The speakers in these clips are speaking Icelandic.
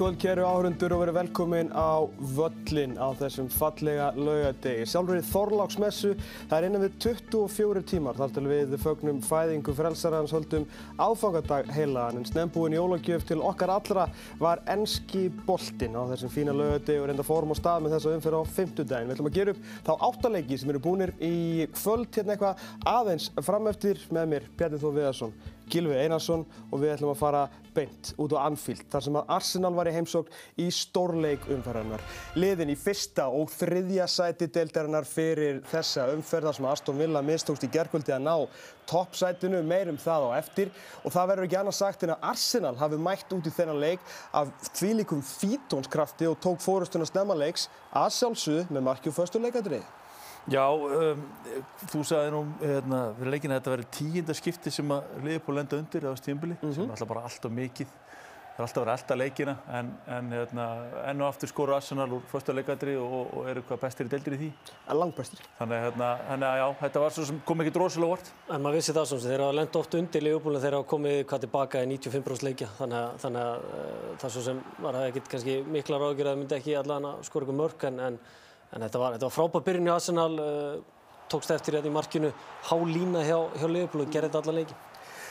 Kvöld, kæru áhörundur og verið velkomin á völlin á þessum fallega laugadegi. Sjálfur í Þorláksmessu, það er innan við 24 tímar þar til við fögnum fæðingu frelsarans höldum áfangadag heilaðan en snembúin jólagjöf til okkar allra var enski boltinn á þessum fína laugadegi og reynda fórum á stað með þessa umfyrir á fymtudagin. Við ætlum að gera upp þá áttaleiki sem eru búinir í kvöld hérna eitthvað aðeins frameftir með mér, Bjarni Þór Viðarsson. Gilvi Einarsson og við ætlum að fara beint út á Anfield þar sem að Arsenal var í heimsókn í stórleik umferðarnar. Liðin í fyrsta og þriðja sæti deildarinnar fyrir þessa umferðar sem Aston Villa mistókst í gerkvöldi að ná toppsætinu, meirum það á eftir og það verður ekki annað sagt en að Arsenal hafi mætt út í þennan leik af þvílikum fítónskrafti og tók fórustuna snemmaleiks að sjálfsögðu með förstu leikadriði. Já, um, þú sagði nú hérna, fyrir leikinu að þetta verið tíunda skipti sem að Liverpool lenda undir á stímbili mm -hmm. sem er alltaf bara allt og mikið. Það er alltaf verið alltaf leikina en, en hérna, enn og aftur skoru Arsenal úr fyrsta leikadri og, og eru hvað bestir í deildir í því. En langt bestir. Þannig að hérna, hérna, já, þetta var svo sem kom ekki drosalega vort. En maður vissi það svona, þeir hafa lenda oft undir Liverpool en þeir hafa komið hvað tilbaka í 95% leikja þannig að, þannig að uh, það svo sem var ekkert kannski mikla ráðgjur að það myndi ekki allan að skora ykkur mörg en, en En þetta var, var frábært byrjun í Arsenal, uh, tókst eftir þetta í markinu, há lína hjá, hjá Liverpool og gerði þetta alla leiki.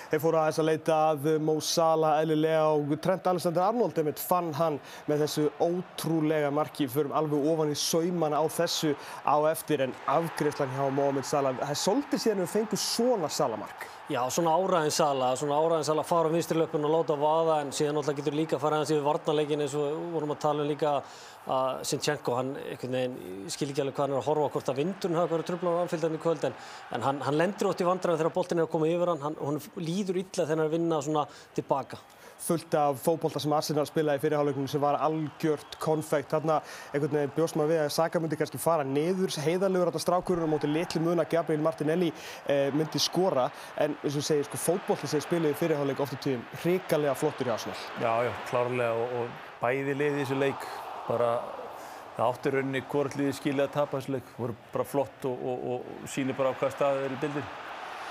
Þeir fóru aðeins að leita að Mo Salah eðlilega og Trent Alexander-Arnold einmitt fann hann með þessu ótrúlega marki. Förum alveg ofan í saumana á þessu á eftir en afgriðslan hjá Mohamed Salah. Það svolítið síðan við fengum svona Salah-mark. Já, svona áræðin Salah, svona áræðin Salah fara á vinstrilöpun og láta vaða en síðan náttúrulega getur líka að fara aðeins yfir varnarleikin eins og vorum að tala um líka að Sinchenko, hann einhvern veginn skil ekki alveg hvað hann er að horfa hvort að vindurinn hafa verið tröfla á anfylgdarinn í kvöld en, en hann, hann lendur ótt í vandræðum þegar boltin er að koma yfir hann, hann líður illa þegar hann er að vinna svona tilbaka fullt af fókbólta sem Arsenal spilaði í fyrirháleikunum sem var algjört konfekt. Þarna einhvern veginn bjóst maður við að Saka myndi kannski fara niður, heiðarlegur átta strákurinn og móti litlu mun að Gabriel Martinelli eh, myndi skora. En eins og segir, sko, fókbólta sem spilaði í fyrirháleik ofta tíðum hrikalega flottur í Arsenal. Já, já, klárlega og, og bæði liði í þessu leik bara það átti rauninni hvort liði skilja að tapa þessu leik. Það voru bara flott og, og, og sýnir bara á hvað staðið er í bildin.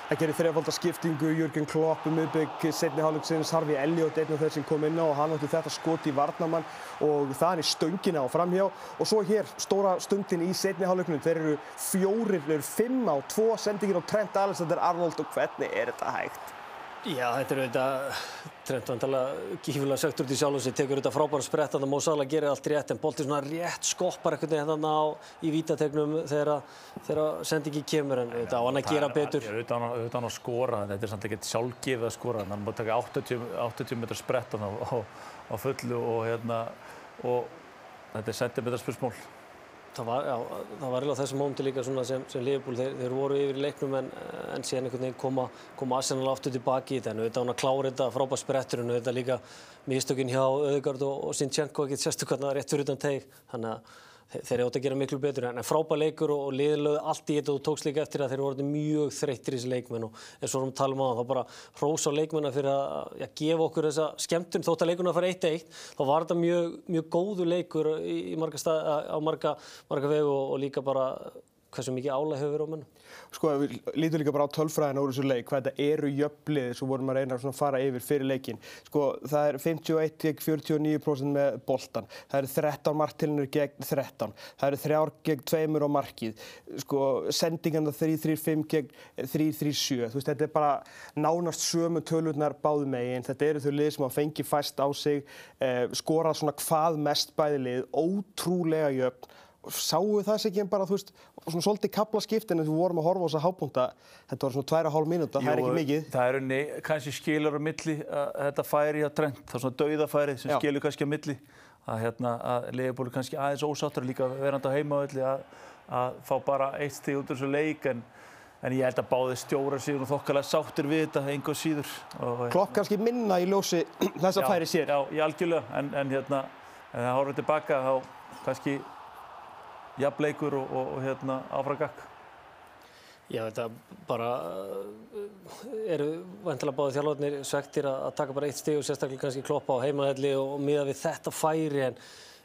Það gerir þrejafólda skiptingu, Jörgen Klopp um miðbygg, setni hálfleiksins, Harfi Elliot, einn af þeir sem kom inn á og hann átti þetta skoti í varnamann og það er stöngina og framhjá og svo hér stóra stundin í setni hálfleiknum, þeir eru fjórir, þeir eru fimm á, tvo sendingir á Trent Alexander-Arnold og hvernig er þetta hægt? Já, þetta er auðvitað, Trent vantalega gífilega sögt út í sjálf og sér, tekur auðvitað frábæra sprett að það Mo Salah gerir allt rétt en boltið svona rétt skoppar eitthvað hérna á í vítategnum þegar sendingi kemur en auðvitað á hann að gera betur. Auðvitað á hann að skora, þetta er samt ekkert sjálfgefið að skora, hann má taka 80, 80 metrar sprett á, á, á fullu og hérna og þetta er sentimeterspursmól. Það var, já, það var eiginlega þessu mómenti líka sem, sem Liverpool, þeir, þeir voru yfir í leiknum en, en síðan einhvern veginn koma, koma Arsenal aftur tilbaki í þetta en auðvitað hann að klára þetta frábært sprettur en auðvitað líka místökinn hjá Öðegard og, og Sinchenko ekkert sérstaklega rétt fyrir utan teig. Þannig að þeir átt að gera miklu betur en frábæð leikur og, liðlöðu allt í þetta og tókst líka eftir að þeir voru mjög þreyttir í þessi leikmenn og eins og við talum á það þá bara hrósa leikmennar fyrir að ja, gefa okkur þessa skemmtun. Þótt að leikurna fara 1-1 þá var þetta mjög, mjög góðu leikur í, í marga stað, á marga, marga vegu og, og líka bara hversu mikið álæg hefur verið á mennum. Sko, við lítum líka bara á tölfræðina úr þessu leik, hvað þetta eru jöfnlið sem vorum að reyna að fara yfir fyrir leikin. Sko, það er 51-49% með boltan, það eru 13 margtilinur gegn 13, það eru 3 gegn 2 á markið, sko, sendingarna 3-3-5 gegn 3-3-7, þú veist, þetta er bara nánast sömu tölurnar báðu megin, þetta eru þau lið sem að fengi fæst á sig, eh, skorað svona hvað mest bæði lið, ótrúlega jöfn, sáu það sér ekki bara, þú veist, svona svolítið kaplaskipt en við vorum að horfa á þessa hápunta þetta var svona tværa hálf mínúta, það er ekki mikið Það eru nei, kannski skilur á milli að þetta færi á trend, það er svona dauðafæri sem Já. skilur kannski á milli að hérna, að Leifbóli kannski aðeins ósáttur líka verandi á heimavalli að, að fá bara eitt stíð út úr þessu leik en En ég held að báði stjóra sig og þokkalega sáttir við þetta einhver síður. Klopp kannski minna í ljósi þess að færi sér. Já, ég algjörlega, en, en hérna, en það horfum tilbaka þá kannski jafnleikur og, og, og hérna áfragakk. Já, þetta bara uh, eru vantilega báði þjálfarnir svektir að taka bara eitt stíg og sérstaklega kannski kloppa á heimaðelli og miða við þetta færi en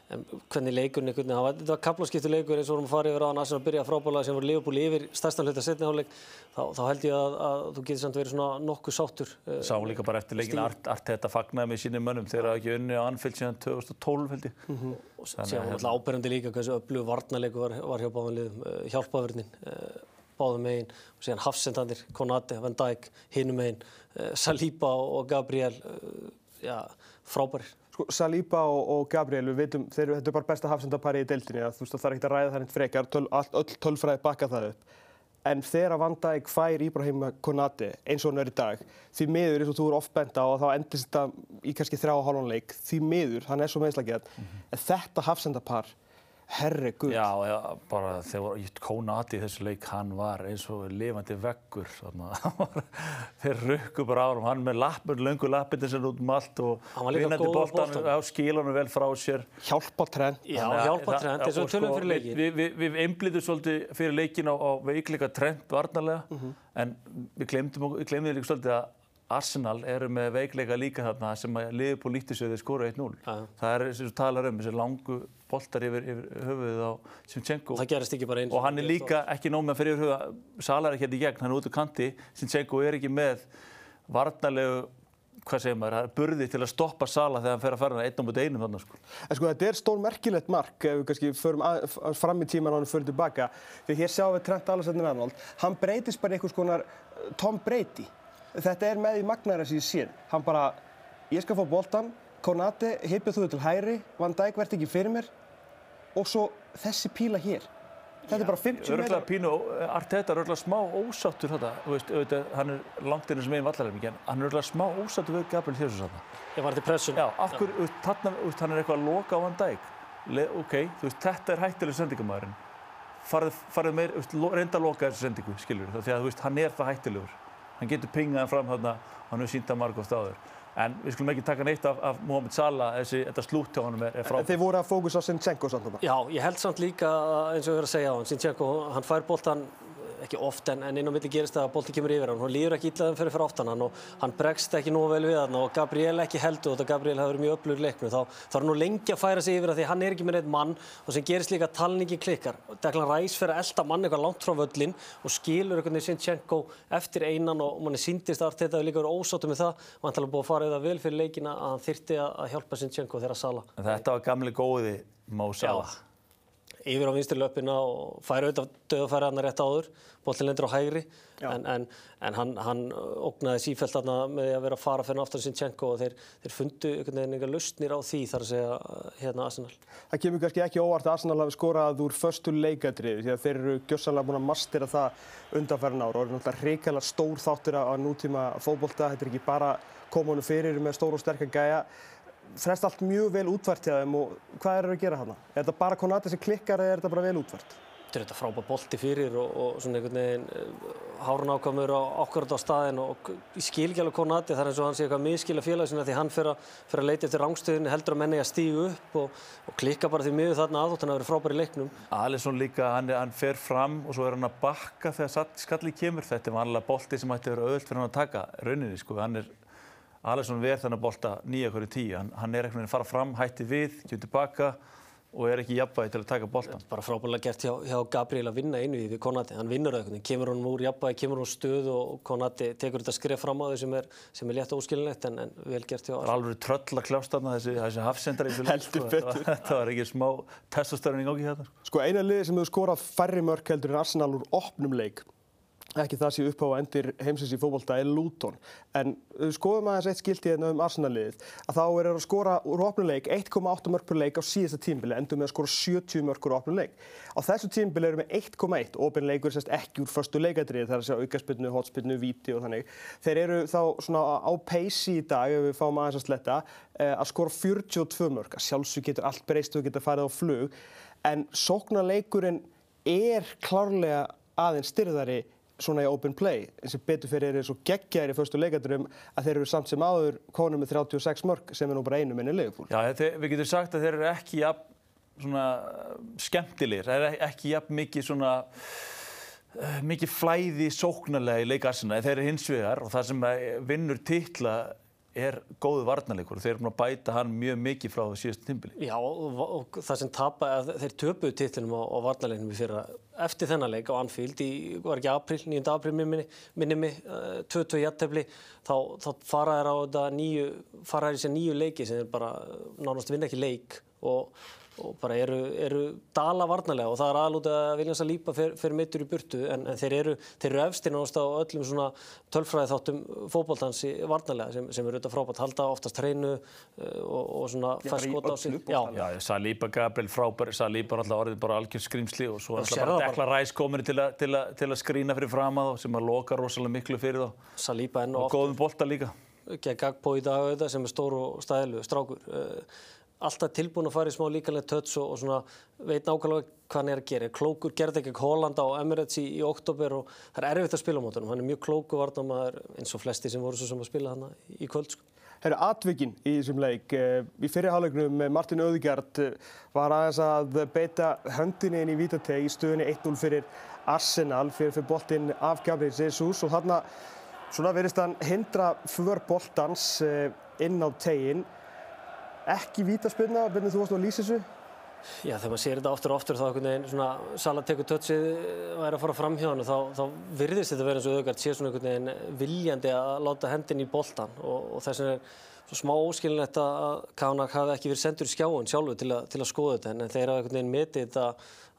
hvernig leikurinn einhvern veginn, var, þetta var kaplaskiptu leikur eins og vorum að fara yfir á hann að byrja frábálega sem voru Liverpool yfir stærstan hluta setni hálfleik þá, þá held ég að, að þú getur samt verið svona nokkuð sáttur. eh, Sá líka bara eftir leikin Art, Art þetta fagnaði með sínum mönnum þegar það ekki unni á Anfield síðan 2012 held ég. og síðan var alltaf áberandi líka hversu öflug varnarleiku var, var hjá báðum liðum, uh, hjálpaverðnin uh, báðum megin og síðan Hafsendandir, Konate, Van Dijk, hinum megin, uh, Saliba og Gabriel, já, frábærir. Sko, Saliba og, og Gabriel, við veitum, þeir, þetta er bara besta hafsendapari í deildinni, að, þú veist, það er ekkert að ræða það neitt frekar, töl, all, öll tölfræði bakka það upp. En þegar Van Dijk fær Íbrahim Konati eins og hann er í dag, því miður eins og þú eru oft bent á og þá endist þetta í kannski þrjá og hálfan leik, því miður, hann er svo meðslagjað, en þetta hafsendapar, herri guð. Já, já, bara þegar Konati í þessu leik, hann var eins og lifandi veggur. Þeir rukku bara á hann, hann með lappur, löngu lappinni sem út um allt og vinnandi góður á skílanum vel frá sér. Hjálpa trend. Já, Þannig að- hjálpa það- trend, eins og og tölum sko, fyrir leikin. Við, við, við einblíðum svolítið fyrir leikin á, á veikleika trend varnarlega, Mhm. en við glemdum, við glemdum líka svolítið að Arsenal eru með veikleika líka þarna sem að Liverpool líti sig þegar þeir skora 1-0. Já. Það er sem þú talar um, þessi langu boltar yfir, yfir höfuðið á Sinchenko. Það gerist ekki bara eins Og hann er líka ekki nóg með fyrir huga, Sala er ekki hérna í gegn, hann er út á kanti, Sinchenko er ekki með varnarlegu, hvað segir maður, það er burði til að stoppa Sala þegar hann fer að fara einn á mútið einum þarna sko. En sko þetta er stór merkilegt mark ef við kannski förum að, fram í tíman og hann fyrir tilbaka. Því hér sjáum við Trent Alexander-Arnold, hann breytist bara einhvers konar uh, Tom Brady. Þetta er með í sem ég séð. Hann bara, ég skal fá boltan, Konate, hippið þú til hæri, Van Dijk verði ekki fyrir mér og svo þessi píla hér. Þetta er bara 50 Örgla metra. pínu, Arteta er örgla smá ósáttur þetta, þú veist, auðvitað, hann er langt inn sem megin vallarleifing, en hann er örgla smá ósáttur við Gabriel Jesus þarna. Ég var til pressun. Já, af hverju, þú veist, þarna, þú veist, hann er eitthvað að loka á hann dæk. Le, ok, þú veist, þetta er hættileg sendingamæðurinn. Farið, farið meir, þú veist, lo- reynda að loka þessu sendingu, skiljur, því að, þú veist, hann er það hættilegur. Hann getur pingað hann fram þarna, hann hefur sínt að margóft áður. En við skulum ekki taka neitt af, af Mohamed Salah, þessi, þetta slútt hjá honum er, er frábært. Þeir voru að fókus á Sinchenko samt þarna. Já, ég held samt líka að, eins og ég verið að segja á hann, Sinchenko, hann fær boltan ekki oft en, en inn á milli gerist það að bolti kemur yfir hann, hann líður ekki illa þeim fyrir fyrir aftan hann og hann bregst ekki nógu vel við hann og Gabriel ekki heldur og þetta Gabriel hafi verið mjög öflugur í leiknum. Þá er hann nú lengi að færa sig yfir að því hann er ekki með neitt mann og sem gerist líka að talningi klikkar. Declan Rice fyrir að elda mann eitthvað langt frá völlin og skilur einhvern veginn Sinchenko eftir einan og manni síndist að þetta hefur líka verið ósáttu með það. Og hann tala búið að fara yfir það vel fyrir leikina að hann þyrti að að hjálpa Sinchenko þegar Sala En þetta var gamli góði Mo Salah. Yfir á vinstri löpina og færi auðvitað döðafæri hann rétt áður, boltin lendur á hægri en, en, en hann, hann ógnaði sífælt þarna með að vera að fara fyrir aftur Sinchenko og þeir, þeir fundu einhvern veginn einhver lausnir á því þar að segja hérna Arsenal. Það kemur kannski ekki óvart að Arsenal hafi skorað úr förstu leikadriði því að þeir eru gjössanlega búin að mastera það undanferðin ára og eru náttúrulega reikalega stór þáttur á nútíma fótbolta. Þetta er ekki bara koma honum fyrir með stór og sterkar gæja. Þrest allt mjög vel útvært hjá þeim og hvað eru að gera hana? Er þetta bara Konati sem klikkar eða er þetta bara vel útvært? Þetta er þetta frábæð bolti fyrir og, og svona einhvern veginn uh, hárun ákvæmur á okkur á staðin og ég skil ekki alveg Konati þar eins og hann sé eitthvað miskila félag sinna því hann fyrir að, leita eftir rángstöðinu heldur að menni að stígu upp og, og klikka bara því miður þarna aðótt hann að vera frábær í leiknum. Alisson líka, hann, er- hann fer fram og svo er hann að bakka þegar skallið kemur. Þetta er vanlega bolti sem ætti að vera auðvöld fyrir hann að taka rauninni. Sko. Hann er, Alisson ver þennan bolta nýja hverju tíu. Hann, hann er veginn að fara fram, hætti við, kemur tilbaka og er ekki jafnvægi til að taka boltan. bara frábæðilega gert hjá, hjá Gabriel að vinna einu í við Konati, hann vinnur veginn, kemur hann úr jafnvægi, kemur hann úr stöð og Konati tekur þetta skref fram á þau sem er, sem er létt óskilinlegt en, en vel gert hjá Það er alveg tröll að kljást þarna þessi, þessi hafsendar. Heldur Sko. betur. Þetta var- ekki smá í gangi þetta. sko. Sko eina liði sem hefur skorað færri mörk heldur en Arsenal úr opnum leik ekki það sé upp á endir heimsins í fótbolta er Luton. En við skoðum aðeins eitt skilti hérna um Arsenal-liðið. Að þá er að skora úr opnum leik 1,8 mörk per leik á síðasta tímbili endur með að skora 70 mörk úr opnum leik. Á þessu tímbili erum við 1,1 opin leikur sérst ekki úr förstu leikadrið það er að segja aukarspinnu, hotspinnu, víti og þannig. Þeir eru þá svona á peysi í dag ef við fáum aðeins að sletta eh, að skora 42 mörk. Að sjálfsög getur allt breyst og getur farið á flug. En sóknarleikurinn er klárlega aðeins styrðari svona í open play eins og betur fyrir eru svo geggjar í fyrstu leikadrum að þeir eru samt sem áður konum með 36 mörg sem er nú bara einu minni leifbúl. Já, þeir, við getum sagt að þeir eru ekki jafn svona skemmtilegir, það er ekki jafn mikið svona uh, mikið flæði sóknarlega í leikarsina þeir eru hins vegar og það sem vinnur titla er góðu varnarleikur þeir eru búin að bæta hann mjög mikið frá síðustu tímbili. Já, og, og það sem tapa, þeir töpuðu titlinum á, á varnarleiknum í fyrra eftir þennan leik á Anfield í, var ekki april, 9. april minni, minni mig, 22 jættefli, þá, þá fara þær á þetta nýju, fara þær í sér nýju leiki sem er bara nánast vinna ekki leik og og bara eru, eru dala varnarlega og það er aðlútið að Viljans að lípa fyrir, mittur í burtu en, en þeir eru, eru náttúrulega á öllum svona tölfræði þáttum fókbóltansi varnarlega sem, sem eru auðvitað frábært halda oftast hreinu uh, og, og svona fæst skota á sig. Já, já, Salíba Gabriel frábæri, Salíba er alltaf orðið bara algjör skrýmsli og svo er alltaf bara Dekla Ræs komin til, til, til að skrína fyrir fram að þá sem að loka rosalega miklu fyrir þá. Salíba enn og oft. Og góðum bolta líka. Gagbo í dag auðvitað sem er stór og stælu strákur. Alltaf tilbúin að fara í smá líkanlega tötts og, og svona veit nákvæmlega hvað hann er að gera. Klókur gerði ekki Hollanda á Emirates í, í oktober og það er erfitt að spila á mótunum. Hann er mjög klóku varnamæður eins og flesti sem voru svo sem að spila hann í kvöld. Sko. Herru, atvikinn í þessum leik. Eh, í fyrirhálegnum eh, Martin Öðugard eh, var aðeins að beita höndinni inn í Vítateg í stöðunni 1-0 fyrir Arsenal fyrir, fyrir boltinn af Gabriel Jesus og þarna svona verist hann hindra för boltans inn á teginn ekki vítaspilna, hvernig þú varst lýsa þessu? Já, þegar maður sér þetta oftur og oftur þá einhvern veginn svona Sala tekur tötsið og er að fara fram hjá hann og þá, þá virðist þetta verið eins og auðvitað sé svona einhvern veginn viljandi að láta hendin í boltan og, og þess vegna er svo smá óskilinlegt að Kának hafi ekki verið sendur í skjáin sjálfu til, til að skoða þetta en þeir hafa einhvern veginn metið þetta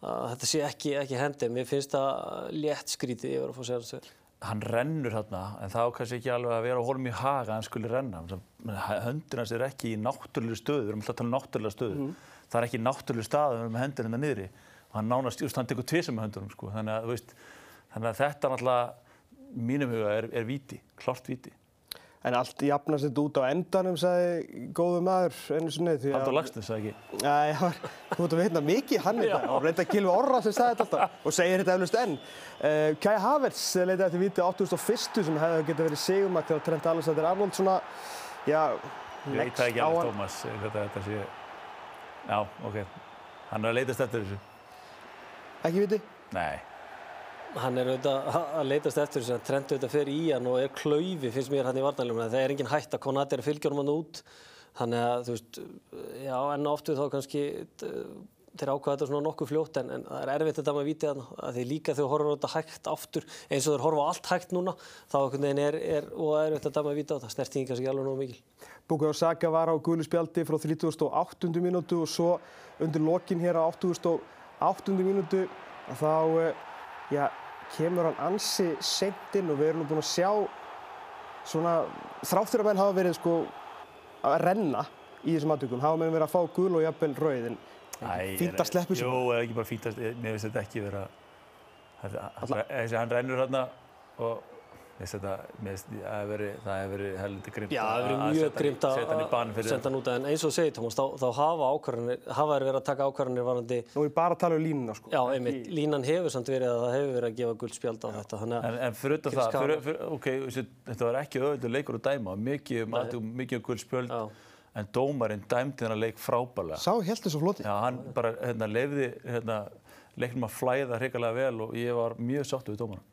að þetta sé ekki, ekki hendi. Mér finnst það létt skrítið yfir að fá að segja þetta hann rennur hérna en þá kannski ekki alveg að vera á holm í haga hann skulle renna höndin hans er ekki í náttúrulega stöðu við erum alltaf að tala um náttúrulega stöðu mm. það er ekki náttúrulega staðu við erum með hendur hérna niðri og hann nánast, just hann tekur tvisum með höndunum sko. þannig, að, veist, þannig að þetta náttúrulega mínum huga er, er viti, klart viti En allt jafnast þetta út á endanum, sagði góðu maður einu sinni. Haldur Lagsnes, sagði ekki? Nei, þú veit að við hérna mikið hann þetta og reynda Gilvi Orra sem sagði þetta alltaf og segir þetta eflust enn. Uh, Kai Havertz leitaði eftir viti á 8001 sem hefði getið verið segumakt þegar Trent Alexander-Arnold svona, já, leggst á hann. Ég veit ekki alveg Thomas, þetta, þetta sé, já, ok, hann er að leitast eftir þessu. Ekki viti? Nei hann er auðvitað að leitast eftir þess að Trent auðvitað fer í hann og er klaufi finnst mér hann í varnælum það er engin hætt að Konati er að fylgja hann út þannig að þú veist já enn oftu þá kannski þeir ákvæða þetta svona nokkuð fljótt en, en það er erfitt þetta með að víti þannig að því líka þegar horfa á þetta hægt aftur eins og þeir horfa allt hægt núna þá er, er, og er erfitt þetta með að víti á þetta snertingi kannski alveg nógu mikil Bukayo Saka var á guðlu spjaldi frá 38. minútu og svo undir lokin hér á 88. minútu þá eh, já, kemur hann ansi sent inn og við erum nú búin að sjá svona þráttur að menn hafa verið sko að renna í þessum aðtökum, hafa menn verið að fá gul og jafnvel rauð en fínt að sleppu sem Jú, eða ekki bara fínt að, mér finnst þetta ekki vera þessi hann rennur hérna og Þetta, það hefur verið heldur grimt Já, það hefur verið mjög grimt að setja hann út en eins og segið Tómas, þá, þá hafa ákvarðanir hafa verið verið að taka ákvarðanir varandi Nú er bara að tala um línuna sko Já, einmitt, línan hefur samt verið að það hefur verið að gefa guldspjald á Já. þetta En, en fyrir þetta það, fyrir, fyrir, ok, þetta var ekki öðvöldur leikur að dæma mikið um, um guldspjöld en dómarinn dæmdi þennan leik frábælega Sá heldur svo floti. Já, hann bara hérna, lefði hérna, leiknum að flæða hrikalega vel og ég var mjög sáttu við dómarinn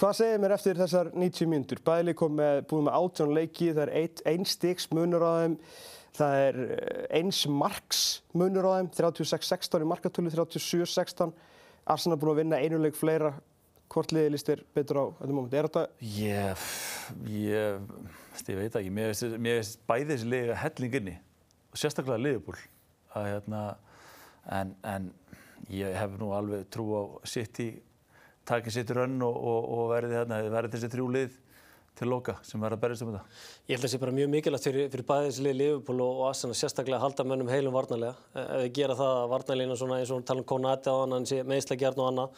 Hvað segir mér eftir þessar 90 mínútur? Bæli kom með, búið með átjón leiki, það er ein, ein stiks munur á þeim, það er eh, eins marks munur á þeim, 36-16 í markatölu, 37-16. Arsenal búin að vinna einu leik fleira. Hvort liði líst þér betur á þetta móment? Er þetta? Ég, ég, ég veit ekki. Mér finnst bæði þessi liði að hellinginni og sérstaklega liðbúl. Hérna, en, en ég hef nú alveg trú á sitt í takið sitt rönn og, og, og verði, hérna, verði þessi þrjúlið til loka sem verður að berjast um þetta. Ég held að það sé bara mjög mikilvægt fyrir, fyrir bæðislið Liverpool og Arsenal sérstaklega að halda mönnum heilum varnarlega. Ef þið gera það að varnarlegina svona eins og tala um Konati á hann, hann sé meðslega gert og annað,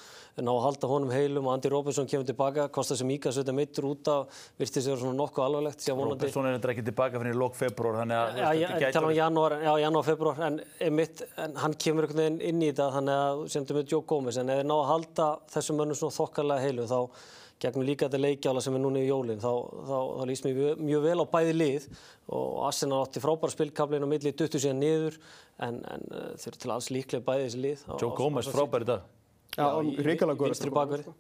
en á að halda honum heilum og Andy Robertson kemur tilbaka, kostar sem Íkas auðvitað mittur út af, virtist að vera svona nokkuð alvarlegt. Robertson er eitthvað ekki tilbaka fyrir lók februar, þannig að... Ég tala um janúar, já, janúar, februar, en, einmitt, en hann kemur inn í þetta, þannig að gegnum líka þetta leikjála sem er núna í jólinn þá, þá, þá lýst mér mjög, mjög vel á bæði lið og Arsenal átti frábæra spilkablin og milli duttu síðan niður en, en uh, þeir eru til alls líklega bæði þessi lið Joe Gómez frábæri dag. Já, ríkala góður vinstri bakverði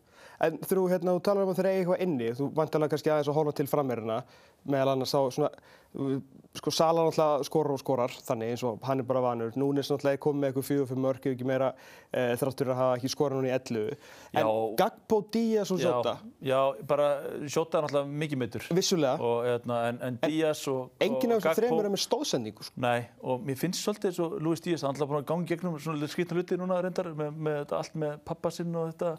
En þú, hérna, talar um að þeir eiga eitthvað inni, þú vantalega kannski aðeins að horfa til frammeirina, meðal annars á svona, sko Sala náttúrulega skorar og skorar, þannig eins og hann er bara vanur. Núnis náttúrulega komið með eitthvað fjögur fyrir mörg, ef ekki meira, e, þráttur að hafa ekki skorað núna í 11. En. Gagbo, Díaz og Jota, Já, bara Jota er náttúrulega mikið meittur. vissulega, Og, hérna, en, en Díaz og, og af þessum þremur er með stóðsendingu, sko. Nei, og mér finnst svolítið eins og Luis Díaz, hann er alltaf búin að gangi gegnum svona skrítna hluti núna reyndar, með, með allt með pappa sinn og þetta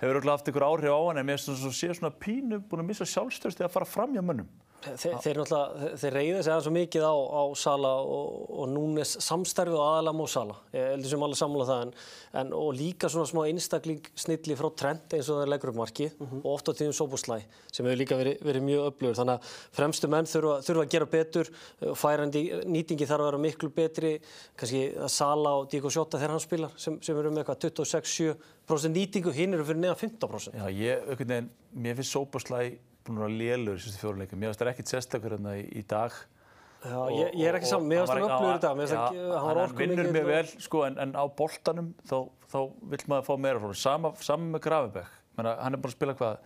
hefur örugglega haft einhver áhrif á hann, en mér finnst það sé svona pínu búin að missa sjálfstörst að fara fram hjá mönnum. Þeir, þeir, þeir reyða sig aðeins svo mikið á, á Sala og, og Núnes samstarfið og aðalega mó Sala. Ég heldur sem allir sammála það en, en og líka svona smá einstakling snilli frá Trent eins og þeir leggur upp markið og oft á tíðum Sóbúslæ sem hefur líka verið, verið mjög öflugur. Þannig að fremstu menn þurfa, þurfa að gera betur, færandi nýtingi þarf að vera miklu betri, kannski að Sala og Diego Jota þegar hann spilar sem, sem eru með eitthvað 26-7% nýtingu, hinn eru fyrir neðan 15%. Já, ég, einhvern veginn, mér finnst Sóboslæ búin að lélur í sérstu fjóruleikum. Mér finnst það ekkert sérstakur hérna í, dag. Já, ég, ég er ekki saman, mér finnst hann öflugur í dag, mér finnst hann- hann Hann vinnur mjög vel, sko, en, en á boltanum þá, þá vill maður fá meira frá hann. Sama, sama með Grafenberg. Menna, hann er bara að spila hvað?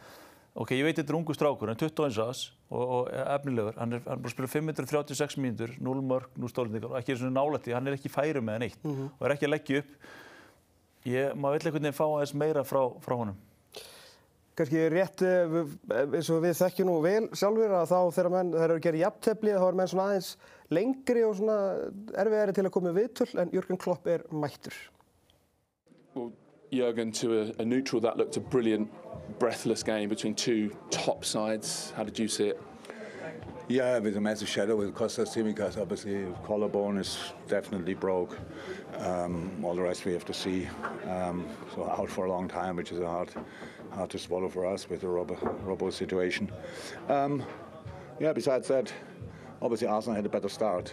Ok, ég veit þetta er ungu strákur, hann er 21 ás og, og efnilegur. Hann er, hann er bara að spila 536 mínútur, 0 mörg, 0 stólendingar og ekki svona nálætti. Hann er ekki færi með neitt og er ekki að leggja upp. Ég, maður vill einhvern veginn fá aðeins meira frá, frá honum. Kannski rétt eh, eins og við þekkjum nú vel sjálfur að þá þegar menn, þeir eru að gera jafntefli þá er menn svona aðeins lengri og svona erfiðari til að koma í viðtöl en Jörgen Klopp er mættur. Well, Jurgen, to a, a neutral, that looked a brilliant, breathless game between two top sides. How did you see it? Yeah, with a massive shadow with Costas Tsimikas, obviously collarbone is definitely broke. Um, all the rest we have to see. Um, so out for a long time, which is a hard, hard to swallow for us with the Robo, Robo situation. Um, yeah, besides that, obviously Arsenal had a better start.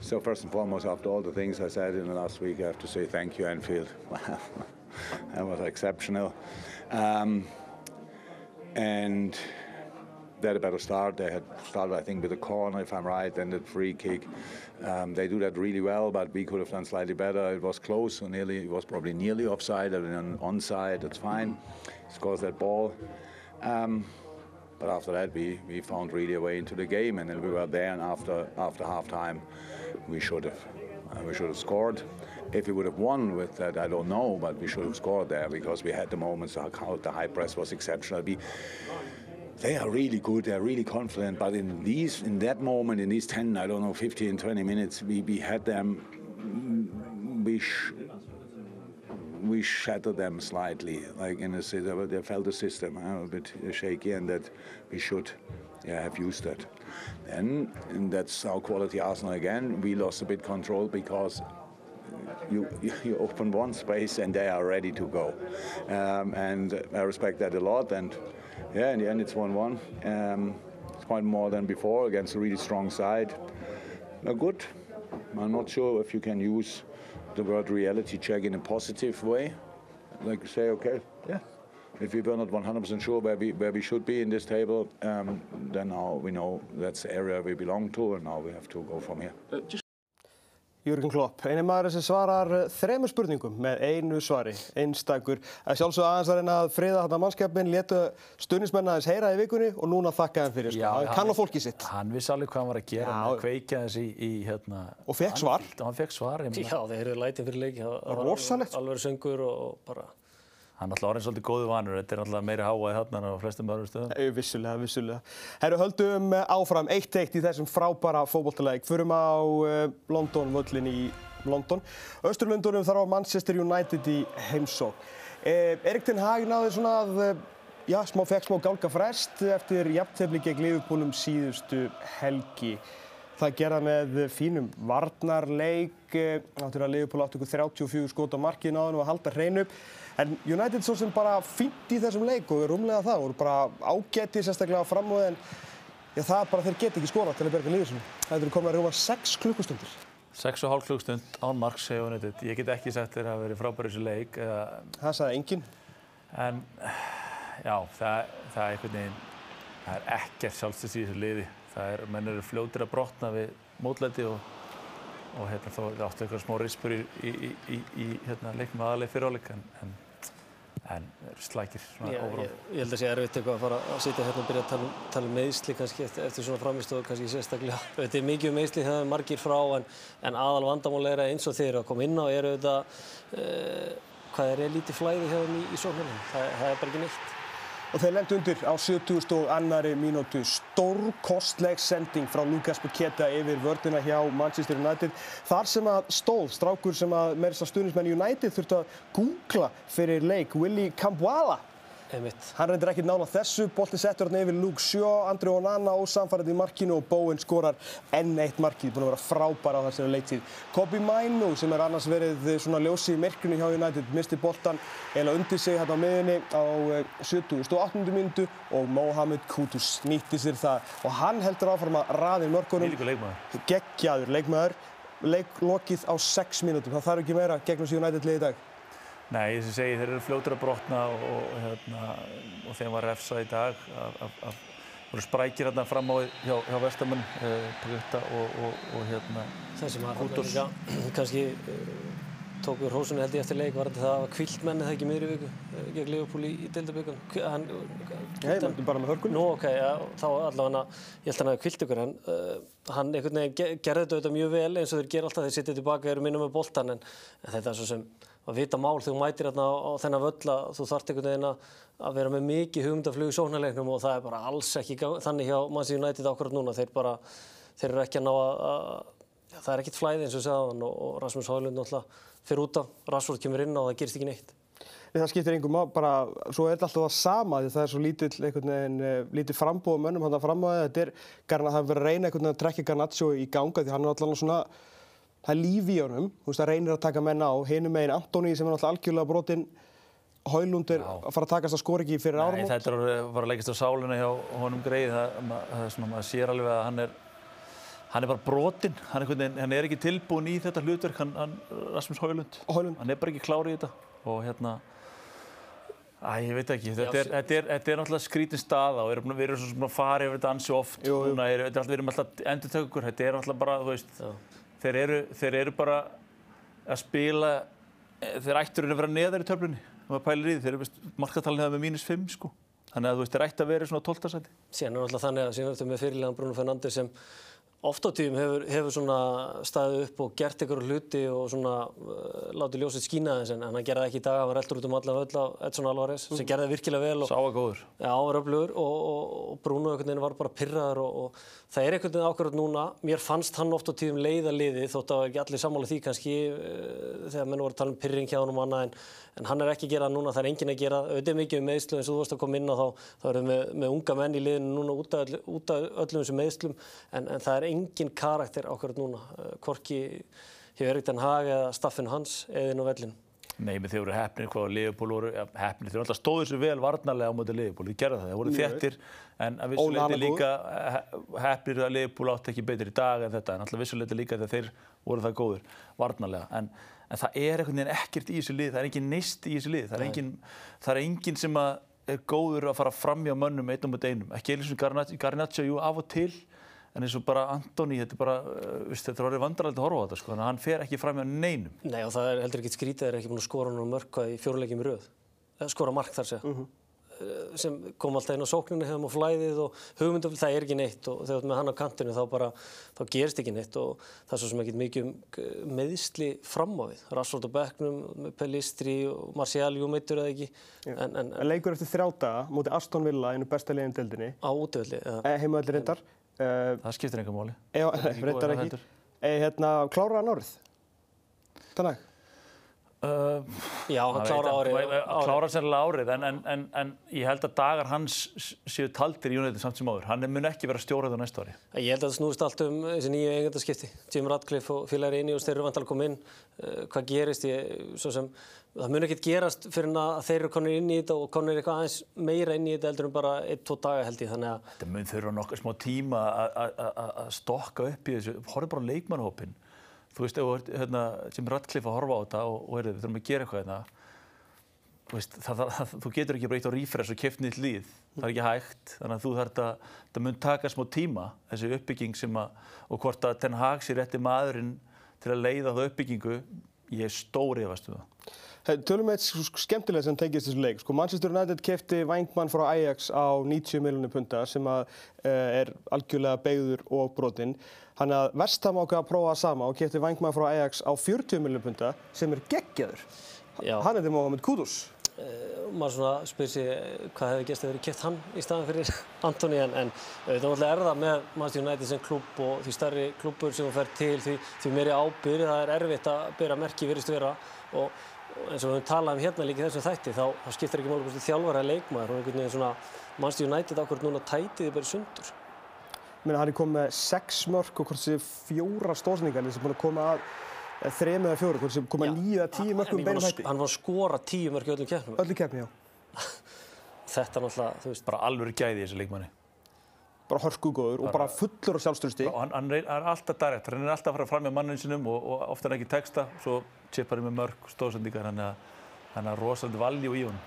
So first and foremost, after all the things I said in the last week, I have to say thank you, Anfield. that was exceptional. Um, and they had a better start. They had started, I think, with a corner, if I'm right, then the free kick. Um, they do that really well, but we could have done slightly better. It was close, nearly, it was probably nearly offside and onside. That's fine. Scores that ball. Um, but after that, we, we found really a way into the game, and then we were there. And after after half time, we should have uh, we should have scored. If we would have won with that, I don't know, but we should have scored there because we had the moments. The high press was exceptional. We, they are really good. They're really confident. But in these, in that moment, in these 10, I don't know, 15, 20 minutes, we, we had them. We sh- we shattered them slightly, like in the system. but They felt the system a bit shaky, and that we should yeah, have used that. Then, and that's our quality Arsenal again. We lost a bit control because you, you open one space and they are ready to go. Um, and I respect that a lot. And yeah, in the end, it's 1 1. Um, it's quite more than before against a really strong side. Uh, good. I'm not sure if you can use the word reality check in a positive way. Like say, okay, yeah. If we were not 100% sure where we where we should be in this table, um, then now we know that's the area we belong to, and now we have to go from here. Uh, Jörgen Klopp, eini maður sem svarar eh, þremur spurningum með einu svari, einstakur. Það sjálfsög aðeins að reyna að friða þarna mannskapin, letu stuðnismenn aðeins heyra í vikunni og núna þakka hann fyrir. Sko. hann kann á fólkið sitt. Hann vissi alveg hvað hann var að gera, Já. hann að kveikja þessi í, í hérna... Og fékk svar. Hann fekk svar, ég meina. Já, þeir eru lætið fyrir leiki. Það var Rosalegt, sko. Alveg söngur og bara... Hann er alltaf orðin svolítið góðu vanur, þetta er alltaf meiri háaði þarna en á flestum öðrum stöðum. Ei, Vissulega, vissulega. Herru, höldum eh, áfram 1-1 í þessum frábæra fótbolltaleik. Förum á uh, London, völlin í London. Östurlundunum þarf á Manchester United í heimsók. Eh, Erik Ten Hag náði svona að, eh, já, smá fekk smá gálga frest eftir jafntefli gegn Liverpoolum síðustu helgi. Það gerða með fínum varnarleik, eh, að Liverpool áttu ykkur 34 skot á markinu á hann og að halda hreinu. En United svo sem bara fínt í þessum leik og er rúmlega það, voru bara ágæti sérstaklega á framöðu en já, það er bara þeir geta ekki skorað til að berga liður sinni. Það eru komin að rúma 6 klukkustundir. 6,5 klukkstund án marks hefur United. Ég get ekki sagt þér að verið frábæri þessu leik. Eða, Það sagði enginn. en já, það, það er einhvern veginn, það er ekkert sjálfstis í þessu liði. Það er, menn eru fljótir að brotna við mótlæti og, og hérna það áttu eitthvað smá rispur í, í, í, í hérna, leiknum aðaleg fyriráleik en, en en slækir svona Já, ófram. ég, ég held að sé erfitt eitthvað að fara að sitja hérna og byrja að tala um, tala um meðsli kannski eftir, eftir svona framistóð kannski sérstaklega. Þetta er mikið um meðsli það er margir frá en, en aðal vandamál er að eins og þeir eru að koma inn á eru þetta, uh, hvað er lítið flæði hjá þeim í, í sóknarnum. Það, það er bara ekki neitt. Og þeir lendi undir á 70 og annari mínútu. Stórkostleg sending frá Lucas Paqueta yfir vördina hjá Manchester United. Þar sem að stóð strákur sem að meirist að stuðnismenn United þurfti að googla fyrir leik, Willy Kambwala. Einmitt. Hann reyndir ekki nála þessu, bolti settur hann yfir Luke Shaw, Andri Onana ósamfærið í markinu og Bowen skorar enn eitt markið, búin að vera frábær á þessari leiktíð. Kobi Mainu sem er annars verið svona ljósi í myrkrinu hjá United, misti boltan eða undir sig hérna á miðunni á 70 og 8. minútu og Mohamed Kudus nýtti sér það og hann heldur áfram að raði mörkunum. Nýlíku leikmaður. Geggjaður leikmaður, leiklokið á 6 mínútum, það þarf ekki meira gegnum sig United lið í dag. Nei, þess að segja, þeir eru fljótur að brotna og, og, hérna, og þeim var refsað í dag af, af, af voru sprækir hérna fram á hjá, hjá Vestamann, eh, Pagutta og, og, og hérna Það sem að Kútos. líka kannski uh, tók við hrósunni held ég eftir leik var þetta það að kvilt menni það ekki miðri viku uh, gegn Liverpool í, í deildabökun. Hann, Nei, það er bara með hörkun. Nú, ok, já, þá allavega, ég held að hann hafi kvilt ykkur, en uh, hann einhvern veginn ge gerði þetta auðvitað mjög vel eins og þeir gera alltaf þeir sitja tilbaka og eru minna með boltan, en, en þetta er svo sem að vita mál þegar þú mætir hérna á, þennan völl að þú þarft einhvern veginn að vera með mikið hugmyndaflug í sóknarleiknum og það er bara alls ekki þannig hjá Manchester United akkurat núna, þeir bara, þeir eru ekki að ná að, að það er ekkert flæði eins og segðan og, og Rasmus Hólund náttúrulega fyrir út af, Rashford kemur inn á og það gerist ekki neitt. Nei, það skiptir einhver mál, bara, svo er þetta alltaf það sama því það er svo lítill, einhvern veginn, uh, lítill frambóð mönnum hann að fram á það. Þetta er, Garna, það er verið að reyna einhvern veginn að trekja Garnaccio í ganga því hann er alltaf svona, það er líf í honum, þú veist, það reynir að taka menna á. Hinum meginn Antoni sem er alltaf algjörlega brotinn, Hólund er að fara að takast að skora ekki fyrir Nei, áramót. þetta er að fara að leggast á sáluna hjá honum greið. Það, það er svona, maður sér alveg að hann er, hann er bara brotinn. Hann, er hann er ekki tilbúin í þetta hlutverk, hann, hann Rasmus Hólund. Hann er bara ekki klár í þetta. Og hérna, æ, ég veit ekki, þetta er, þetta er, þetta er náttúrulega skrítin staða og við erum, við erum svona að fara yfir þetta ansi oft. Jú, jú. Núna er, þetta er alltaf, við erum alltaf endurtökur, þetta er alltaf bara, þú veist, þeir eru, þeir eru bara að spila, eh, þeir ættur að vera neðar í töflunni, þeir eru markatalinn hefða með mínus 5 sko. Þannig að þú veist, þeir ætti að vera svona 12. sæti. Síðan er náttúrulega þannig að síðan ertu með fyrirlegan Bruno Fernandes sem oft á tíðum hefur, hefur svona staðið upp og gert ykkur hluti og svona uh, látið ljósið skína þess en hann gerði ekki í dag, hann var eldur út um allan völl á Edson Alvarez sem gerði virkilega vel og Sá að góður. Já, hann var öflugur og, og, og Bruno var bara pyrraður og, og það er einhvern veginn ákvarðat núna, mér fannst hann oft á tíðum leiða liðið þótt að ekki allir sammála því kannski uh, þegar menn voru að tala um pyrring hjá hann og annað en, en hann er ekki að gera það núna, það er enginn að gera auðvitað mikið um meðslu eins og þú varst að koma inn á þá þá erum við með, með unga menn í liðinu núna út af, öllum þessum meðslum en, en það er enginn karakter ákvarðat núna, hvorki hjá Erik Den Haag eða staffinu hans eða inn á vellinu. Nei, þeir voru hefnir hvað Liverpool voru, hefnir, þeir alltaf stóðu sér vel varnarlega á móti Liverpool, þeir gerðu það, þeir voru þéttir en að vissuleiti líka he- hefnir að Liverpool átti ekki betur í dag en þetta, en alltaf vissuleiti líka þegar þeir voru það góður varnarlega, en, en það er einhvern veginn ekkert í þessu lið, það er engin neist í þessu lið, það er engin, það er engin sem er góður að fara fram hjá mönnum einn á móti einum, ekki eins og Garnaccio, jú, af og til, en eins og bara Antoni, þetta er bara, uh, veist, þetta er orðið vandrarlega að horfa á þetta, sko, þannig að hann fer ekki fram hjá neinum. Nei og það er heldur ekkert skrítið, þeir eru ekki búin að skora núna mörg hvað í fjóruleikjum röð. Eh, Skora mark þar segja. Mhm. Eh, sem kom alltaf inn á sókninni hefðum á flæðið og hugmyndum, það er ekki neitt og þegar þú ert með hann á kantinu þá bara, þá gerist ekki neitt og það er svo sem ekkert mikið um eh, meiðsli fram á við. Rashford á bekknum, með Pellistri og Martial, jú meittur eða ekki, en, en, En leikur eftir þrjá daga mútið Aston Villa, einu besta liðin deildinni, á útvöldi. eh. Uh, Það skiptir enga máli. Já, er ekki heldur. Eh, hérna, kláraði hann árið? Þannig? Uh, Já, hann klára árið. Klára sennilega árið, en, en, en, en ég held að dagar hans séu taldir í United samt sem áður. Hann mun ekki vera stjórað á næsta ári. Ég held að það snúist allt um þessi nýju eigendaskipti. Jim Radcliffe og félagir inni og þeir eru vantilega að koma inn. Uh, hvað gerist? Ég, svo sem, það mun ekkert gerast fyrir að þeir eru konir inn í þetta og konir eitthvað aðeins meira inn í þetta heldur en bara einn, tvo daga held ég. Þannig að Þetta mun þurfa nokkuð smá tíma að- stokka upp í þessu. Horfðu bara leikmannhópin. Þú veist, ef hérna, Jim Radcliffe að horfa á þetta og, og heyrðu, við þurfum að gera eitthvað hérna. Veist, það, það, það, þú getur ekki bara eitt á refresh og keft nýtt líð. Það er ekki hægt. Þannig að þú þarf að, það mun taka smá tíma, þessi uppbygging sem að, og hvort að Ten Hag sé rétti maðurinn til að leiða þá uppbyggingu Ég er stór yfast um það. Hey, tölum við eitt skemmtilega sem tengist þessu leik. Sko, Manchester United kefti Vængmann frá Ajax á 90 miljónu punta sem að, uh, er algjörlega beigður og brotinn. Hann að Vestham ákveða að prófa sama og kefti Vængmann frá Ajax á 40 miljónu punta sem er geggjaður. Hann er til Mohamed Kudus. Uh, maður svona spyr sér hvað hefði gæst að verið keft hann í staðan fyrir Antoni en, en auðvitað er það með Manchester United sem klubb og því starri klubbur sem hún fer til því, því meiri ábyrð það er erfitt að byrja merki verist vera og eins og við höfum talað um hérna líka þessum þætti þá, þá skiptir ekki mál hvort þjálfara leikmaður og einhvern veginn svona Manchester United ákveður núna tætiði bara sundur. Mér hann er komið með sex mörg og hvort þessi fjóra stóðsningar sem búin að koma að þrejum eða fjóru, hvort sem koma nýju eða tíu mörgum beinum hætti. Hann var að skora tíu mörg í öllum keppnum. Öllum keppnum, já. Þetta náttúrulega, þú veist. Bara alveg gæði þessu leikmanni. Bara hörsku góður og bara fullur á sjálfstörsti. Hann, hann er alltaf direkt, hann er alltaf að fara fram með manninn sinum og, og ofta hann ekki texta, svo chippar hann með mörg stóðsendingar, hann er að rosalega valjú í honum.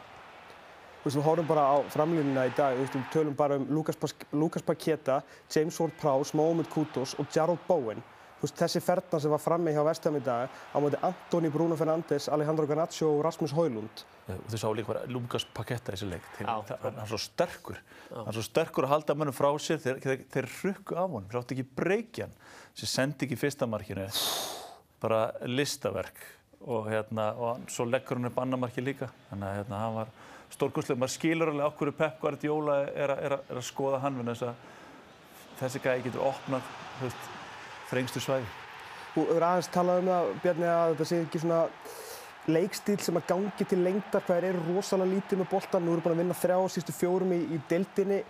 Þú veist, við horfum bara á framlýnina í dag, við tölum bara um Lucas Paqueta, James Ward-Prowse, Mohamed Kudus og Jarrod Bowen. Veist, þessi ferðna sem var frammi hjá Vestham í dag á móti Antoni Bruno Fernandes, Alejandro Garnacho og Rasmus Højlund. Þú sá líka bara Lucas Paqueta í þessu leik. Hann er svo sterkur. Hann er svo sterkur að halda mönnum frá sér þegar þeir, þeir rukku af honum. Þeir átti ekki breykjan sem sendi ekki fyrsta markinu. Bara listaverk. Og, hérna, og svo leggur hann upp annamarki líka. Þannig að hérna, hann var stórkurslega. Maður skilur alveg okkur Pep Guardiola er, er, er að skoða hann. Þessi gæði getur opnað veist, þrengstu svæði. Þú hefur aðeins talað um það, Bjarni, að þetta sé ekki svona leikstíl sem að gangi til lengdar, hvað er rosalega lítið með boltan, nú eru búin að vinna þrjá sístu fjórum í, í deildinni,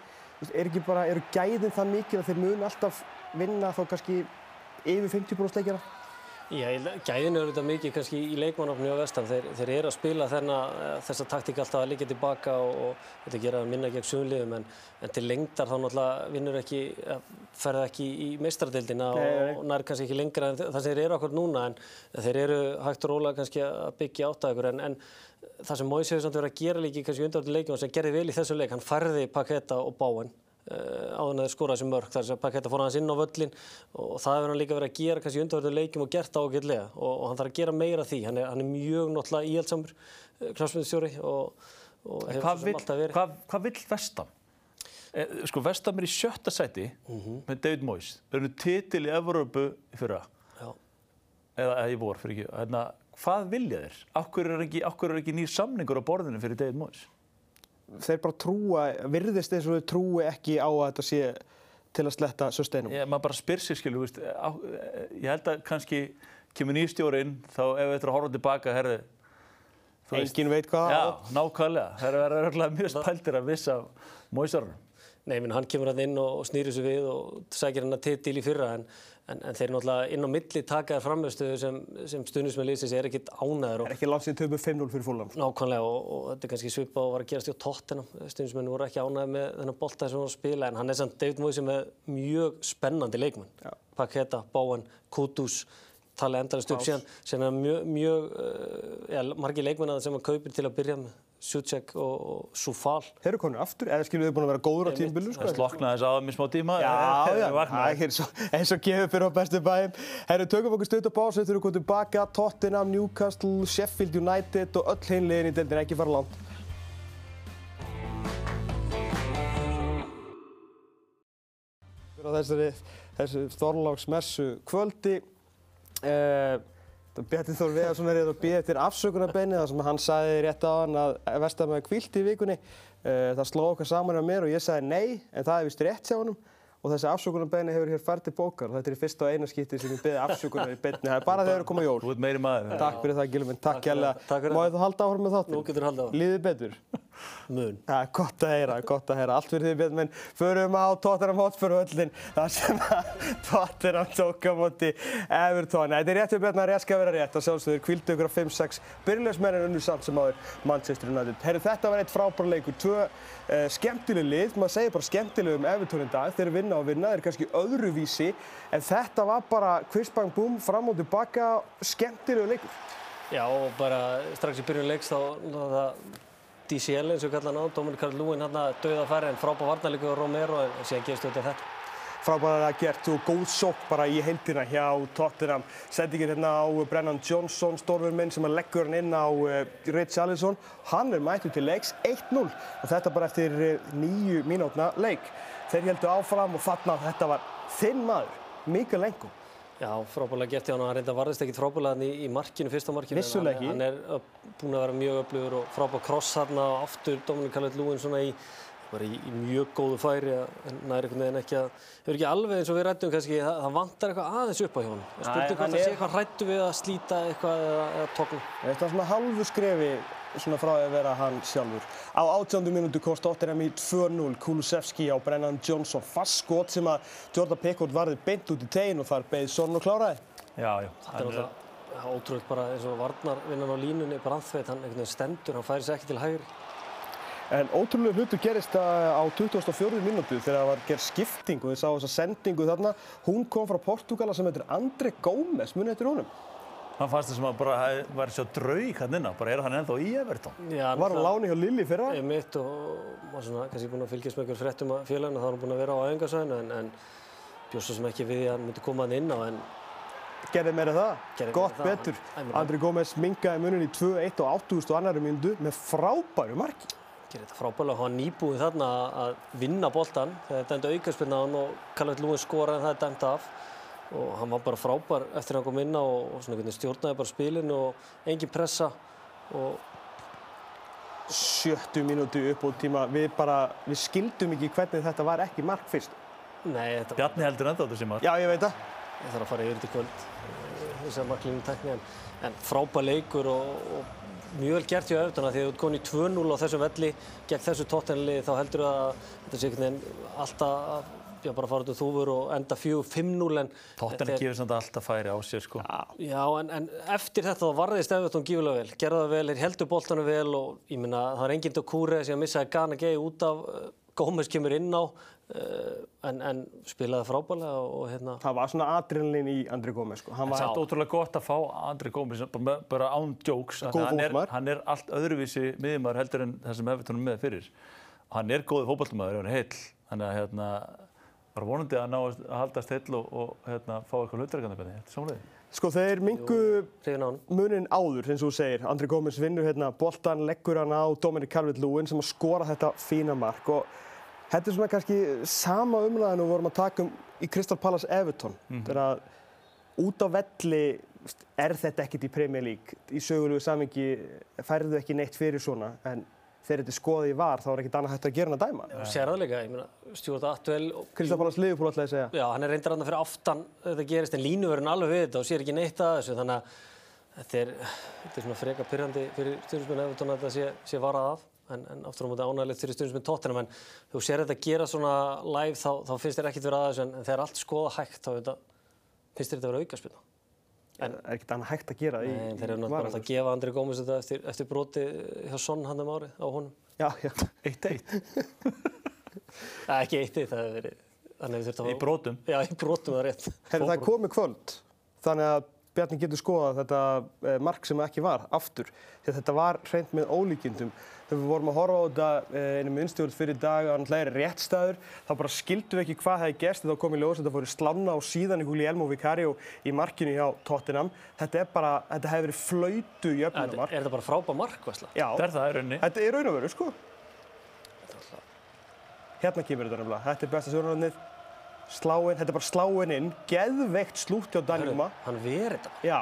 er ekki bara, eru gæðin það mikil að þeir munu alltaf vinna þá kannski yfir 50% leikjara? Já, gæðin eru þetta mikið kannski í leikmannofni á vestan. Þeir, þeir eru að spila þenna, þessa taktík alltaf að liggja tilbaka og, og þetta gera að minna gegn sumliðum en, en til lengdar þá náttúrulega vinnur ekki, ferða ekki í meistradeildina og nær kannski ekki lengra en það sem þeir eru okkur núna en þeir eru hægt og rólega kannski að byggja átt að ykkur en, en það sem Móis hefur samt verið að gera líki kannski undaröldu leikjum sem gerði vel í þessu leik, hann færði Paketa og Báen Uh, áður en þeir skora þessi mörg þar sem Paketa fór hans inn á völlin og það hefur hann líka verið að gera kannski undarverðu leikjum og gert ágætlega og, og hann þarf að gera meira því hann er, hann er mjög náttúrulega íhjaldsamur uh, knafsmyndsstjóri og, og hefur hvað vill, alltaf verið Hvað, hvað vill Vestam? Eh, sko Vestam er í sjötta sæti mm -hmm. með David Moyes þau eru titil í Evrópu fyrra Já. eða, í vor fyrir ekki hérna, hvað vilja þeir? Akkur er ekki, er ekki nýr samningur á borðinu fyrir David Moyes? Þeir bara trúa, virðist eins og þau trúi ekki á að þetta sé til að sletta susteinum. Ég, maður bara spyr sér, skilu, veist, á, ég held að kannski kemur nýstjórinn, þá ef við ættum að horfa tilbaka, herðu, Engin veit hvað. Já, nákvæmlega. Það er verið mjög spæltir að vissa móisarunum. Nei, minn, hann kemur hann inn og snýrir sér við og sækir hann að titil í fyrra en, en, en þeir náttúrulega inn á milli takaðar framhjörstuðu sem, sem stundismenn lýsins er ekkit ánæður. Er ekki síðan töfum 5-0 fyrir fólum. Nákvæmlega og, og þetta er kannski svipa og var að gerast í tóttina. Stundismenn voru ekki ánæður með þennan bolta sem var að spila en hann er samt David Moise með mjög spennandi leikmann. Já. Paketa, Báen, Kudus tala endalist upp síðan sem er mjög, mjög uh, ja, margi leikmennar sem hann kaupir til að byrja með Sucek og, Sufal. Þeir eru konur aftur, eða skilur þau búin að vera góður á tímbilu sko? Það sloknaði þess aðeins smá tíma. Já, já, það er eins og gefur fyrir á bestu bæum Herru, tökum okkur stutt á básu Þau eru komið tilbaka, Tottenham, Newcastle, Sheffield United og öll heimlegin í deildin ekki fara langt. Þessari, þessu Þorláksmessu kvöldi uh, Bjarni Þór Veðarsson er hérna að býða eftir afsökunarbeini þar sem hann sagði rétt á hann að Vestamæði kvilt í vikunni. Uh, það sló okkar saman á mér og ég sagði nei, en það er vist rétt hjá honum. Og þessi afsökunarbeini hefur hér fært til bókar og þetta er í fyrsta og eina skipti sem ég beði afsökunar í beinni. Það er bara þegar það eru komað jól. Þú ert meiri maður. Takk fyrir það, Gilvin. Takk kjærlega. Máðu þú halda áhrum með þáttum? Nú getur halda á. Líðið betur? Mun. Ja, gott að heyra, gott að heyra. Allt fyrir því betur, menn förum á Tottenham Hotspur höllin þar sem að Tottenham tók á móti Everton. Þetta er rétt við betur að rétt skal vera rétt og sjálfsögur kvildu ykkur á 5-6 byrjulegsmennin unnur samt sem áður Manchester United. Herru, þetta var eitt frábær leikur. Tvö uh, skemmtileg lið, maður segir bara skemmtileg um Everton í dag. Þeir vinna og vinna, þeir er kannski öðruvísi en þetta var bara kvistbang búm fram og tilbaka, skemmtilegu leikur. Já, og bara strax í byrjun leiks þá það DCL eins og kallar hann á, Dominic Calvert-Lewin hann að dauða færi en frábár varnarleikur og Romero en síðan gefst auðvitað þetta. frábæðilega gert og góð sók bara í heildina hjá Tottenham. Sendingin hérna á Brennan Johnson, stórfur minn sem leggur hann inn á uh, Rich Allison. Hann er mættur til leiks 1-0 og þetta bara eftir uh, nýju mínútna leik. Þeir heldur áfram og þarna þetta var þinn maður, Mikael Engo. Já, frábæðilega gert hjá hann. Hann reynda varðist ekkit frábæðilega í, í markinu, fyrsta markinu. Vissulega ekki. Hann er upp, búinn að vera mjög öflugur og frábæð kross þarna og aftur Dominic Calvert-Lewin svona í, í, í mjög góðu færi en næri einhvern veginn ekki að, hefur ekki alveg eins og við rættum kannski, það, það vantar eitthvað aðeins upp á hjá hann. Spurning hvort það sé er- eitthvað hrættu við að slíta eitthvað eða, eða tókna. Þetta var svona halvu skrefi svona frá að vera hann sjálfur. Á 18. minútu komst Tottenham í 2-0, Kulusevski á Brennan Johnson fast skot sem að Jordan Pickford varði beint út í tegin og þar beigð Son og kláraði. Já, já. Þetta er náttúrulega ótrúlega bara eins og varnarvinnan á línunni, Brandtveit, hann einhvern veginn stendur, hann færi sér ekki til hægri. En ótrúlega hlutur gerist á 24. mínútu þegar það var gerð skipting og þið sá þessa sendingu þarna. Hún kom frá Portugala sem heitir André Gómez, munið eftir honum. Hann fannst þessum að bara hef- var svo draug hann innan, bara er hann ennþá í Everton. Já, Var hann láni hjá Lilli fyrra? Ég mitt og var svona kannski búinn að fylgjast með einhver fréttum að félaginu, þá var hann búinn að vera á æfingarsvæðinu en, en bjóst svo sem ekki við því að hann myndi koma hann inn á en Gerði meira það. Gerði Gott meira það. betur. Meina- André Gómez mingaði munin í 2-1 og 8000 og annari mínútu með frábæru marki. gerir þetta frábælega. Hann var nýbúinn þarna að vinna boltan þegar þetta enda aukarspilna á hann og Calvert Lúin skoraði en það er dæmt af og hann var bara frábær eftir að hann kom inn á og, stjórnaði bara spilinu og engin pressa og Sjöttu mínútu upp á tíma. Við bara, við skildum ekki hvernig þetta var ekki mark fyrst. nei, þetta Bjarni heldur ennþá þessi mark. Já, ég veit það. ég þarf að fara yfir í kvöld þessar marklínu tekni en, en frábær leikur og, og mjög vel gert hjá Evertona því að þú ert komin í 2-0 á þessum velli gegn þessu tóttenli þá heldur að þetta sé einhvern veginn alltaf að já, bara fara út úr þúfur og enda 4-5-0 en Tottenham þeir- gefur samt alltaf færi á sér, sko. Já, en, en eftir þetta þá varðist Evertón gífulega vel, gerða það vel, þeir heldur boltanum vel og ég minna það er enginn Dokure sem missaði Gana Gay út af, uh, Gómez kemur inn á uh, en, en spilaði frábælega og, og hérna Það var svona adrenalin í André Gómez, sko. Hann Það var, er ótrúlega gott að fá Andri Gómez bara, bara án jokes. að hann, er, hann er allt öðruvísi miðjumæður heldur en það sem Everton er með fyrir. Hann er góðið fótballtumæður ef hann er heill. Þannig að hérna, var vonandi að ná að haldast heill og, og hérna, fá eitthvað hlutverkandi með því. Þetta er samlega. sko, þeir mingu munin áður, eins og þú segir. André Gómez vinnur hérna boltan, leggur hann á Dominic Calvert-Lewin sem að skora þetta fína mark og þetta er svona kannski sama umræðan og við vorum að taka um í Crystal Palace Everton. Þegar að út á velli er þetta ekkert í Premier League. Í sögulegu samingi færðu ekki neitt fyrir svona en þegar þetta skoðið í var þá er ekkert annað hægt að gera en að dæma. Og sér það líka, ég meina, Stuart Atwell Crystal Palace Liverpool ætlaði að segja. Já, hann er reyndar hann fyrir aftan þetta gerist en línuverðin alveg við þetta og sér ekki neitt að þessu þannig að þetta er, þetta er svona freka pyrrandi fyrir Evertón að þetta sé, sé varað af en, en aftur á móti ánægilegt fyrir stundismenn Tottenham en þú sér þetta gera svona live þá, þá finnst þér ekkert vera að þessu en, en þegar allt skoða hægt þá þetta, En það er ekkert annað hægt að gera það í, þeir eru náttúrulega að gefa Andri Gómez þetta eftir, eftir broti hjá Son hann um árið á honum. Já, já. Eitt eitt. Æ, ekki eitt eitt, það hefur verið, hann hefur þurft að Í brotum. Já, í brotum það er rétt. Herri, það er komið kvöld, þannig að Bjarni getur skoðað þetta eh, mark sem ekki var aftur. Því að þetta var hreint með ólíkindum. Þegar við vorum að horfa á þetta eh, einum innstjórn fyrir dag að hann hlæri rétt staður, þá bara skildum við ekki hvað það hefði gerst. Þá kom í ljós að þetta fóru slána og síðan í húli Elmo Vicario í markinu hjá Tottenham. Þetta er bara, þetta hefði verið flautu í Er öfnumark. þetta bara frábær mark, Vesla? Já, Það er það í rauninni. þetta er raun og veru, sko. Hérna kemur þetta nefnilega. Þetta er besta sjónaröndið. Sláin, þetta er bara sláin inn, geðveikt slútt hjá Danjuma. Hann verið þetta. Já.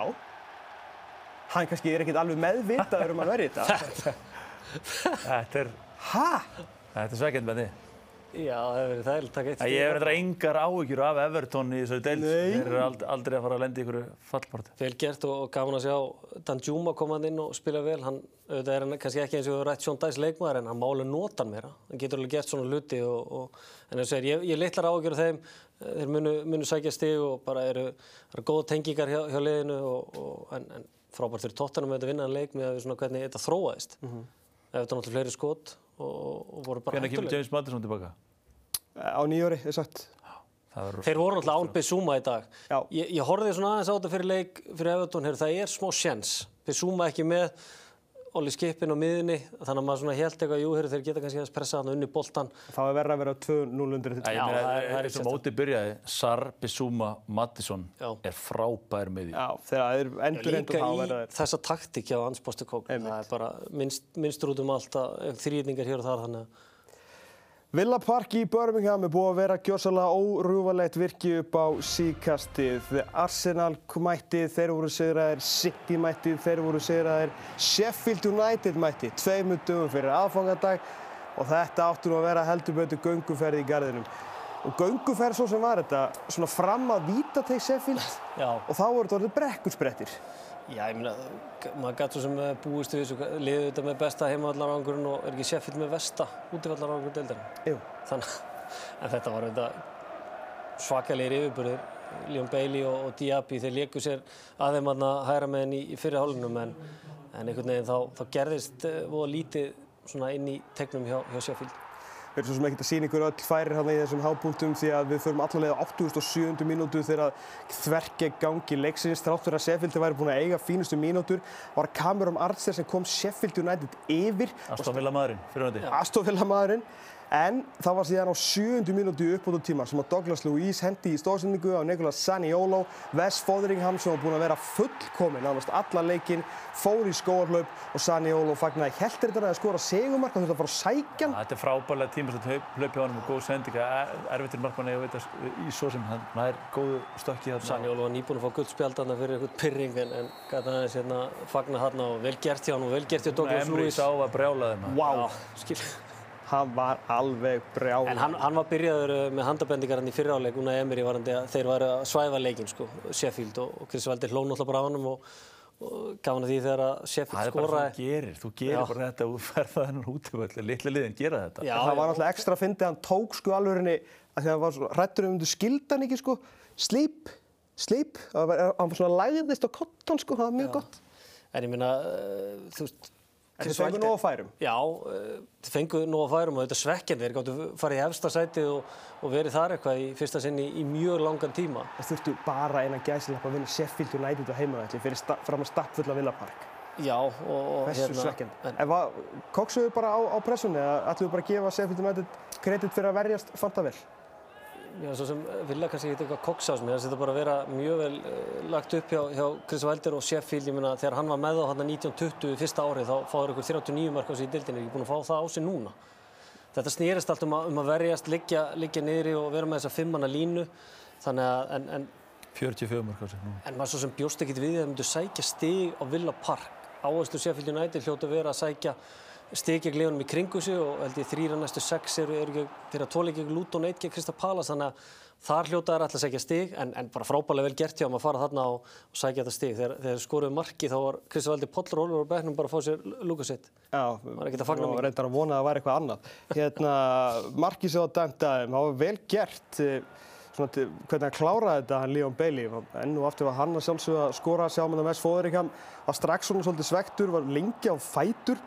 Hann kannski er ekkert alveg meðvitaður um að vera í þetta. Þetta er, Hæ? þetta er svekkjandi með því. Já, það hefur verið þægilegt að taka eitt Ég hef reyndar engar áhyggjur af Everton í þessari deild. Nei. Þeir eru ald- aldrei að fara að lenda í einhverju fallparti. Vel gert og gaman að sjá Danjuma koma inn og spila vel. Hann, auðvitað er hann kannski ekki eins og við rætt Sjón Dæs leikmaður en hann máli nota hann meira. Hann getur alveg gert svona hluti og, og en þess að ég, ég litlar áhugjur af þeim. Þeir munu, munu sækja stig og bara eru, eru góða tengingar hjá, hjá liðinu og, og, en, en frábært fyrir tóttanum með þetta vinnaðan leik með að svona hvernig þetta þróaðist. Mm -hmm. Ef þetta náttúrulega fleiri skot og, og voru bara Hvernig kemur. James Madison tilbaka? Á nýjóri, er sagt. Þeir voru náttúrulega án Bissúma í dag. Ég, ég horfði svona aðeins á þetta fyrir leik fyrir Evertón, það er smá sjens. Bissúma ekki með Olli skipin á miðunni þannig að maður svona held eitthvað, jú, heyrðu, þeir geta kannski að pressa hann unni boltan. Þá er verið að vera 2-0 undir Já, þetta. ég Já, meina, það er- það er eins og mótið byrjaði, Sar, Bissúma, Mattisson er frábær með því. Já, þegar það er endur endur Líka þá í þessa taktík hjá Hans Postekók. Það er bara minnst, minnstur út um allt að þrýðningar hér og þar þannig að Villa Park í Birmingham er búið að vera gjósalega órjúvalegt virki upp á síkastið. Arsenal mætti, þeir voru sigraðir, City mætti, þeir voru sigraðir, Sheffield United mætti, tveimur dögum fyrir aðfangadag og þetta áttur að vera heldur betur gönguferð í garðinum. Og gönguferð svo sem var þetta, svona fram að vítateg Sheffield Já. og þá voru þetta orðið brekkursprettir. Já, ég meina, maður svo sem eh, búist við þessu, liðið þetta með besta heimavallarangurinn og er ekki Sheffield með versta útivallarangurinn deildarinn. Jú. Þannig, en þetta var þetta svakalegir yfirbörður. Leon Bailey og, og Diaby, þeir léku sér að þeim aðna hæra með henni í, í fyrir hálunum en, en einhvern veginn þá, þá gerðist uh, voða lítið svona inn í tegnum hjá, hjá Sheffield. Við erum svo sem ekkert að sína ykkur öll færir hérna í þessum hápunktum því að við förum allavega á 87. mínútu þegar þverke gangi leiksins þráttur að Sheffield væri búin að eiga fínustu mínútur var Cameron Archer sem kom Sheffield United yfir Aston Villa maðurinn, fyrir hundi. Aston Villa maðurinn en það var síðan á 7. mínútu í uppbótu tíma sem að Douglas Luiz hendi í stóðsendingu á Nicolas Saniolo Wes Fotheringham sem var búin að vera fullkomin nánast alla leikinn fór í skóarhlaup og Saniolo fagnaði heldur þetta að skora segumark og þurfti að fara að sækja hann Þetta er frábærlega tíma sem hlaupi á hann og góð sendinga, erfittir markmann ég veit að í svo sem hann það er góðu stökki þarna. Sanjólu var nýbúin að fá guldspjald þarna fyrir eitthvað pyrring en, en gæti aðeins hérna fagna þarna og vel gert hjá hann og vel gert hjá Douglas Emri Lewis. sá að brjála þeim. Skil. Hann var alveg brjál En hann, hann var byrjaður uh, með handabendingar hann í fyrra áleik, Una Emery varandi að þeir varu að svæfa leikinn sko, Sheffield og, og Chris Valdi hló náttúrulega bara á hann og, og gaf hann því þegar að Sheffield Það er bara það þú gerir, þú gerir Já. bara þetta og ferða þennan útvöldi, litla liðin gera þetta. Já, það var náttúrulega ekstra fyndið, hann tók sko að því að hann var svona hrættur um þú skildan ekki sko, sleep, sleep, var, hann var svona læðist á kottan sko, það var mjög gott. En ég minna, uh, þú veist, þið Wilder- nóg að færum. Já, uh, þið fengu nóg að færum og þetta er svekkjandi. Þeir gáttu farið í efsta sætið og, og verið þar eitthvað í fyrsta sinni í mjög langan tíma. Það þurftu bara eina gæsilappa að vinna Sheffield United á heimavelli fyrir fram að stappfulla Villapark. Já, og, og Þessu svekkjandi. En, var, koksuðu bara á, á pressunni ætluðu bara að gefa Sheffield United kredit fyrir að verjast fanta vel? Já, svo sem vilja kannski ekki eitthvað koksás mér, þetta bara að vera mjög vel uh, lagt upp hjá, hjá Chris Wilder og Sheffield, ég meina þegar hann var með á hann 1920 fyrsta árið þá fáður ykkur 39 mark á sig í dildinni, ekki búin að fá það á sig núna. Þetta snýrist allt um að, um að verjast, liggja, liggja niðri og vera með þessa fimmanna línu, þannig að, en, en, 44 mörg á sig nú. en maður svo sem bjóst ekkit við að það myndu sækja stig á Villa Park. Áherslu Sheffield United hljóta að vera að sækja stig gegn liðunum í kringu sig og held ég þrýra næstu sex eru, eru þeirra tóli gegn Luton, eitt gegn Krista Palas þannig að þar hljóta er alltaf að sækja stig en, en bara frábælega vel gert hjá maður að fara þarna og, og sækja þetta stig. Þegar, þegar skoruðu marki þá var Krista Valdi Pollur og Oliver á bekknum bara að fá sér lúkasitt. Já, og reyndar að vona að það væri eitthvað annað. Hérna, markið sem það dæmt aðeim, það var vel gert eh, svona hvernig hann kláraði þetta, hann Leon Bailey. Enn og aftur var hann að sjálfsögða að skora sjá það mest fóðuríkam, var strax svona svolítið svektur, var lengi á fætur.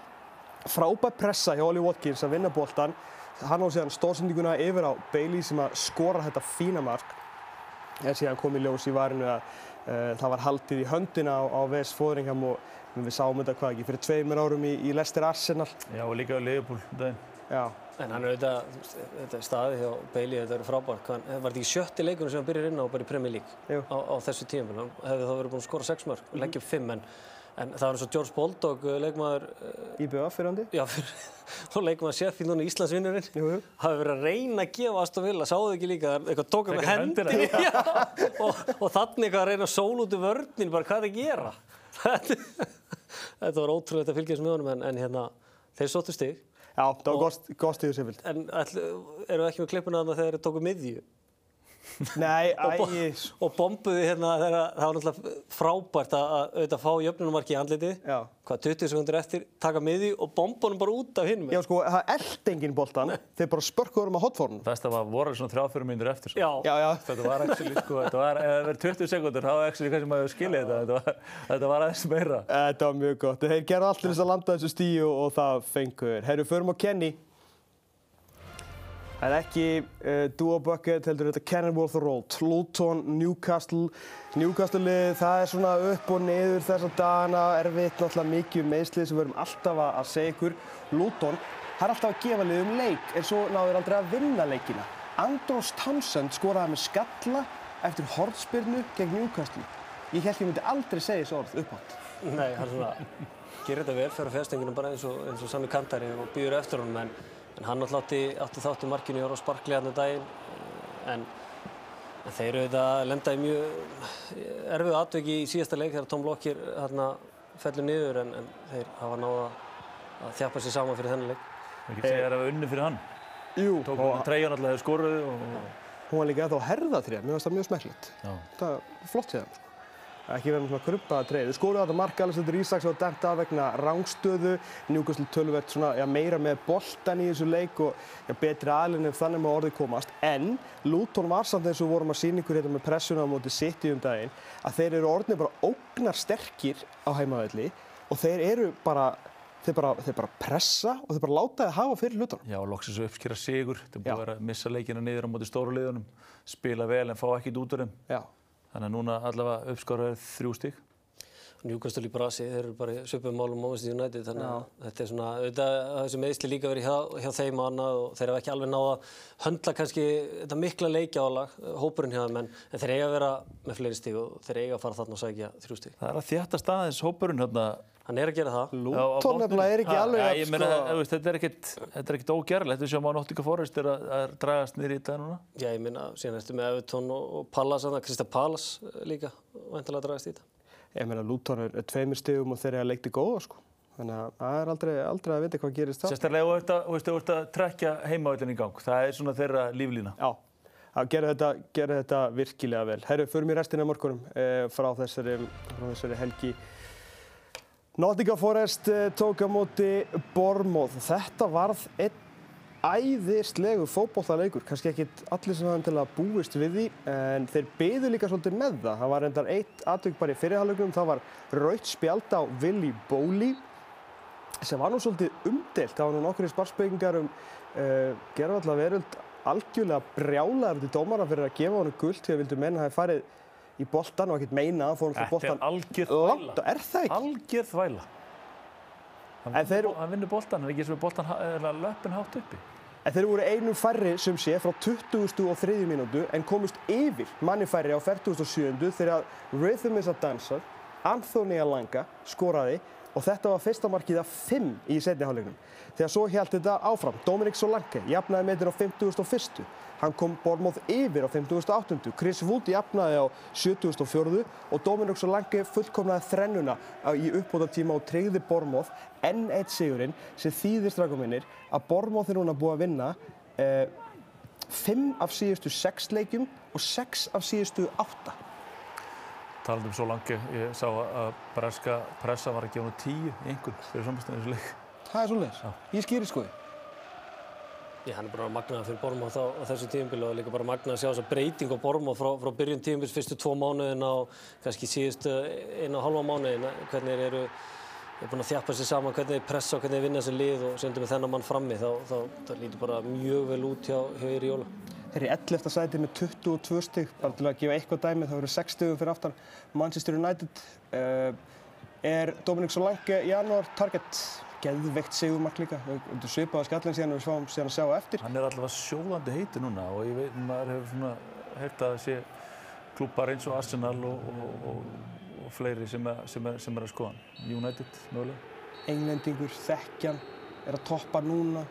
Frábær pressa hjá Oli Watkins að vinna boltan. Hann á síðan stórsendinguna yfir á Bailey sem að skora þetta fína mark. En síðan kom í ljós í varinu að uh, það var haldið í höndina á, á Ves Fóðringham og við sáum þetta hvað ekki fyrir tveimur árum í, í Leicester Arsenal. Já, og líka Leopold um daginn. Já, En hann er auðvitað, þetta er staðið hjá Bailey, þetta er frábært. Hann, var þetta ekki sjötti leikunum sem hann byrjar inn á bara í Premier League á, á þessu tíma? Hann hefði þá verið búinn að skora sex mörg og leggja upp fimm en, en það var eins og George Baldock, eh, leikmaður IBF fyrir handi. Já, fyrir, og leikum að Sheffield núna Íslandsvinnurinn Jú, jú. hafi verið að reyna að gefa Aston Villa, sáðu ekki líka það Taka hendi hendina. Já, og, og þannig eitthvað að reyna að sól út í vörnin bara hvað er að gera þetta, þetta var ótrúlegt að fylgjast með honum en, en hérna, þeir sóttu stig Já, það var gott, gott stíðu Seffild. en ætlu, eru ekki með klippuna þarna þegar þeir tóku miðju Nei, og, bo æ, og bombuði hérna þegar það var náttúrulega frábært að, að auðvitað fá jöfnunumarki í andliti Já. hvað 20 sekundur eftir taka miðju og bombunum bara út af hinum já sko, það eld enginn boltan, þeir bara spörkuður um að hotfórnum. Best að maður voru svona þrjá fyrir mínútur eftir. Sko. Já, Já, já, Þetta var actually, sko, þetta var, ef það verið 20 sekundur, þá var actually hvað sem maður skilja þetta. Þetta var, þetta var aðeins meira. þetta var mjög gott. Þeir gerðu allir þess að landa þessu stíu og það fengur. Herru, förum á Kenny. Það er ekki uh, Duo Bucket, heldur þetta Kenilworth Road, Luton, Newcastle. Newcastle-lið, það er svona upp og niður þessa dagana, erfitt, náttúrulega mikið um meðslið sem við verum alltaf að segja ykkur. Luton, það er alltaf að gefa lið um leik, en svo náður aldrei að vinna leikina. Andros Townsend skoraði með skalla eftir hortspyrnu gegn Newcastle. Ég held ég myndi aldrei segja þessu orð upp átt. Nei, hann svona gerir þetta vel fyrir fjárstengunum bara eins og, og sami kantari og býður eftir honum en, en hann alltaf átti, átti þáttu markinu í orð og sparkli hann um daginn en, en þeir eru þetta lenda í mjög erfið atveki í síðasta leik þegar Tom Lockyer hérna fellur niður en, en þeir hafa náða að þjapa sér saman fyrir þennan leik. Það er ekki að segja að það var unni fyrir hann. Jú, Tók hann treyjan alltaf þegar skoruðu og... Hún var líka ennþá herðatrið, mér finnst það mjög smekklegt. Það er flott séðan. Sko. Ekki verið svona krumpaða treyð. Við skoruðu þetta marka Alexander Isaks og dæmt af vegna rángstöðu. Newcastle tölvert svona, já, meira með boltan í þessu leik og já, betri aðlinn ef þannig með orðið komast. En Luton var samt eins og vorum að sína ykkur hérna með pressuna á móti City um daginn að þeir eru orðinni bara ógnar sterkir á heimavelli og þeir eru bara Þeir bara, þeir bara pressa og þeir bara láta það hafa fyrir hlutunum. Já, loksins uppskýra sigur. Þeir búið að missa leikina niður á móti stóru liðunum, spila vel en fá ekkert út úr þeim. Já. Þannig að núna allavega uppskáraður þrjú stík. Newcastle í Brasi, þeir eru bara söpum málum Manchester United þannig að þetta er svona, auðvitað þessi meðsli líka verið hjá, hjá þeim og annað og þeir hafa ekki alveg náða að höndla kannski þetta mikla leikjálag, hópurinn hjá þeim en, en þeir eiga að vera með fleiri stík og þeir eiga að fara þarna og sækja þrjú stík. Það er að þjætta staðins hópurinn hérna. Hann er að gera það. Lúton nefnilega er ekki alveg að sko... Meina, þetta er ekkert, ekkert ógerlegt, við sjáum að Nottingham Forest er að, að dragast nýri í dag núna. Já, ég minna, síðan ertu með Everton og, og Pallas, Krista Pallas líka, vantilega að dragast í þetta. Ég meina, Luton er, tveimur stegum og þeir eru að leikta góða, sko. Þannig að það er aldrei, aldrei að vita hvað gerist það. Sérstaklega ef þú ert að trekja heimavöldin í gang. Það er svona þeirra líflína. Já, að gera þetta, gera þetta virkilega vel. Herru, förum í restina morgunum eh, frá, þessari, frá þessari helgi. Nottingham Forest eh, tók á móti Bormóð. Þetta varð einn æðislegu fótbolltaleikur. Kannski ekkit allir sem hafði til að búist við því, en þeir byðu líka svolítið með það. Það var endar eitt atvökk bara í fyrirhaldögnum. Það var raut spjald á Willy Bowley sem var nú svolítið umdelt. Það var nú nokkur í sparspeggingar um uh, gerðvalla veröld algjörlega brjálaður til dómara fyrir að gefa hann gullt því að vildu menna að það hefði farið í boltan og ekkert meina að fórum fyrir boltan Þetta er algjörð þvæla. Er það ekki? Algjörð þvæla. Hann, þeir... hann vinnur boltan, hann er ekki sem er boltan löppin hátt uppi. En þeir voru einum færri sem sé frá 20. og 3. mínútu en komist yfir manni færri á 47. þegar Rhythm is a Dancer, Anthony Alanga skoraði og þetta var fyrsta markið af 5 í setni hálfleiknum. Þegar svo held þetta áfram, Dominic Solanke jafnaði metin á 51. Hann kom Bormóð yfir á 58. Chris Wood jafnaði á 74. og Dominic Solanke fullkomnaði þrennuna í uppbóta tíma og treyði Bormóð enn eitt sigurinn sem þýðir strafgóminnir að Bormóð er núna búið að vinna 5 eh, af síðustu 6 leikjum og 6 af síðustu 8. Talandum svo langi, ég sá að breska pressa var að gefa 10 í einhvern fyrir samstæðinu þessu leik. Það er svolítið. Ég skýri skoði. Já, hann er bara magnaði fyrir Bormóð á, á þessu tíumbili og líka bara magnaði að sjá þessa breyting á Bormóð frá, frá byrjun tíumbils fyrstu tvo mánuðin á kannski síðustu eina og halva mánuðin. Hvernig eru er búin að þjappa sér saman, hvernig þeir pressa og hvernig þeir vinna sér lið og sendur með þennan mann frammi. Þá, þá, þá lítur bara mjög vel út hjá, hjá Iri Jóla. Þeir eru 11. sæti með 22 stygg, bara til að gefa eitthvað dæmi, þá eru 6 stygum fyrir aftan Manchester United. Uh, er Dominic Solanke í janúar target geðveikt sigumark líka. Þetta er svipaða skallin síðan við fáum síðan að sjá eftir. Hann er allavega sjóðandi heiti núna og ég veit, maður hefur svona heyrt að sé klúpar eins og Arsenal og, og, og, og fleiri sem er, sem, er, sem er að skoða hann. United, mögulega. Englendingur, Þekkjan, er að toppa núna.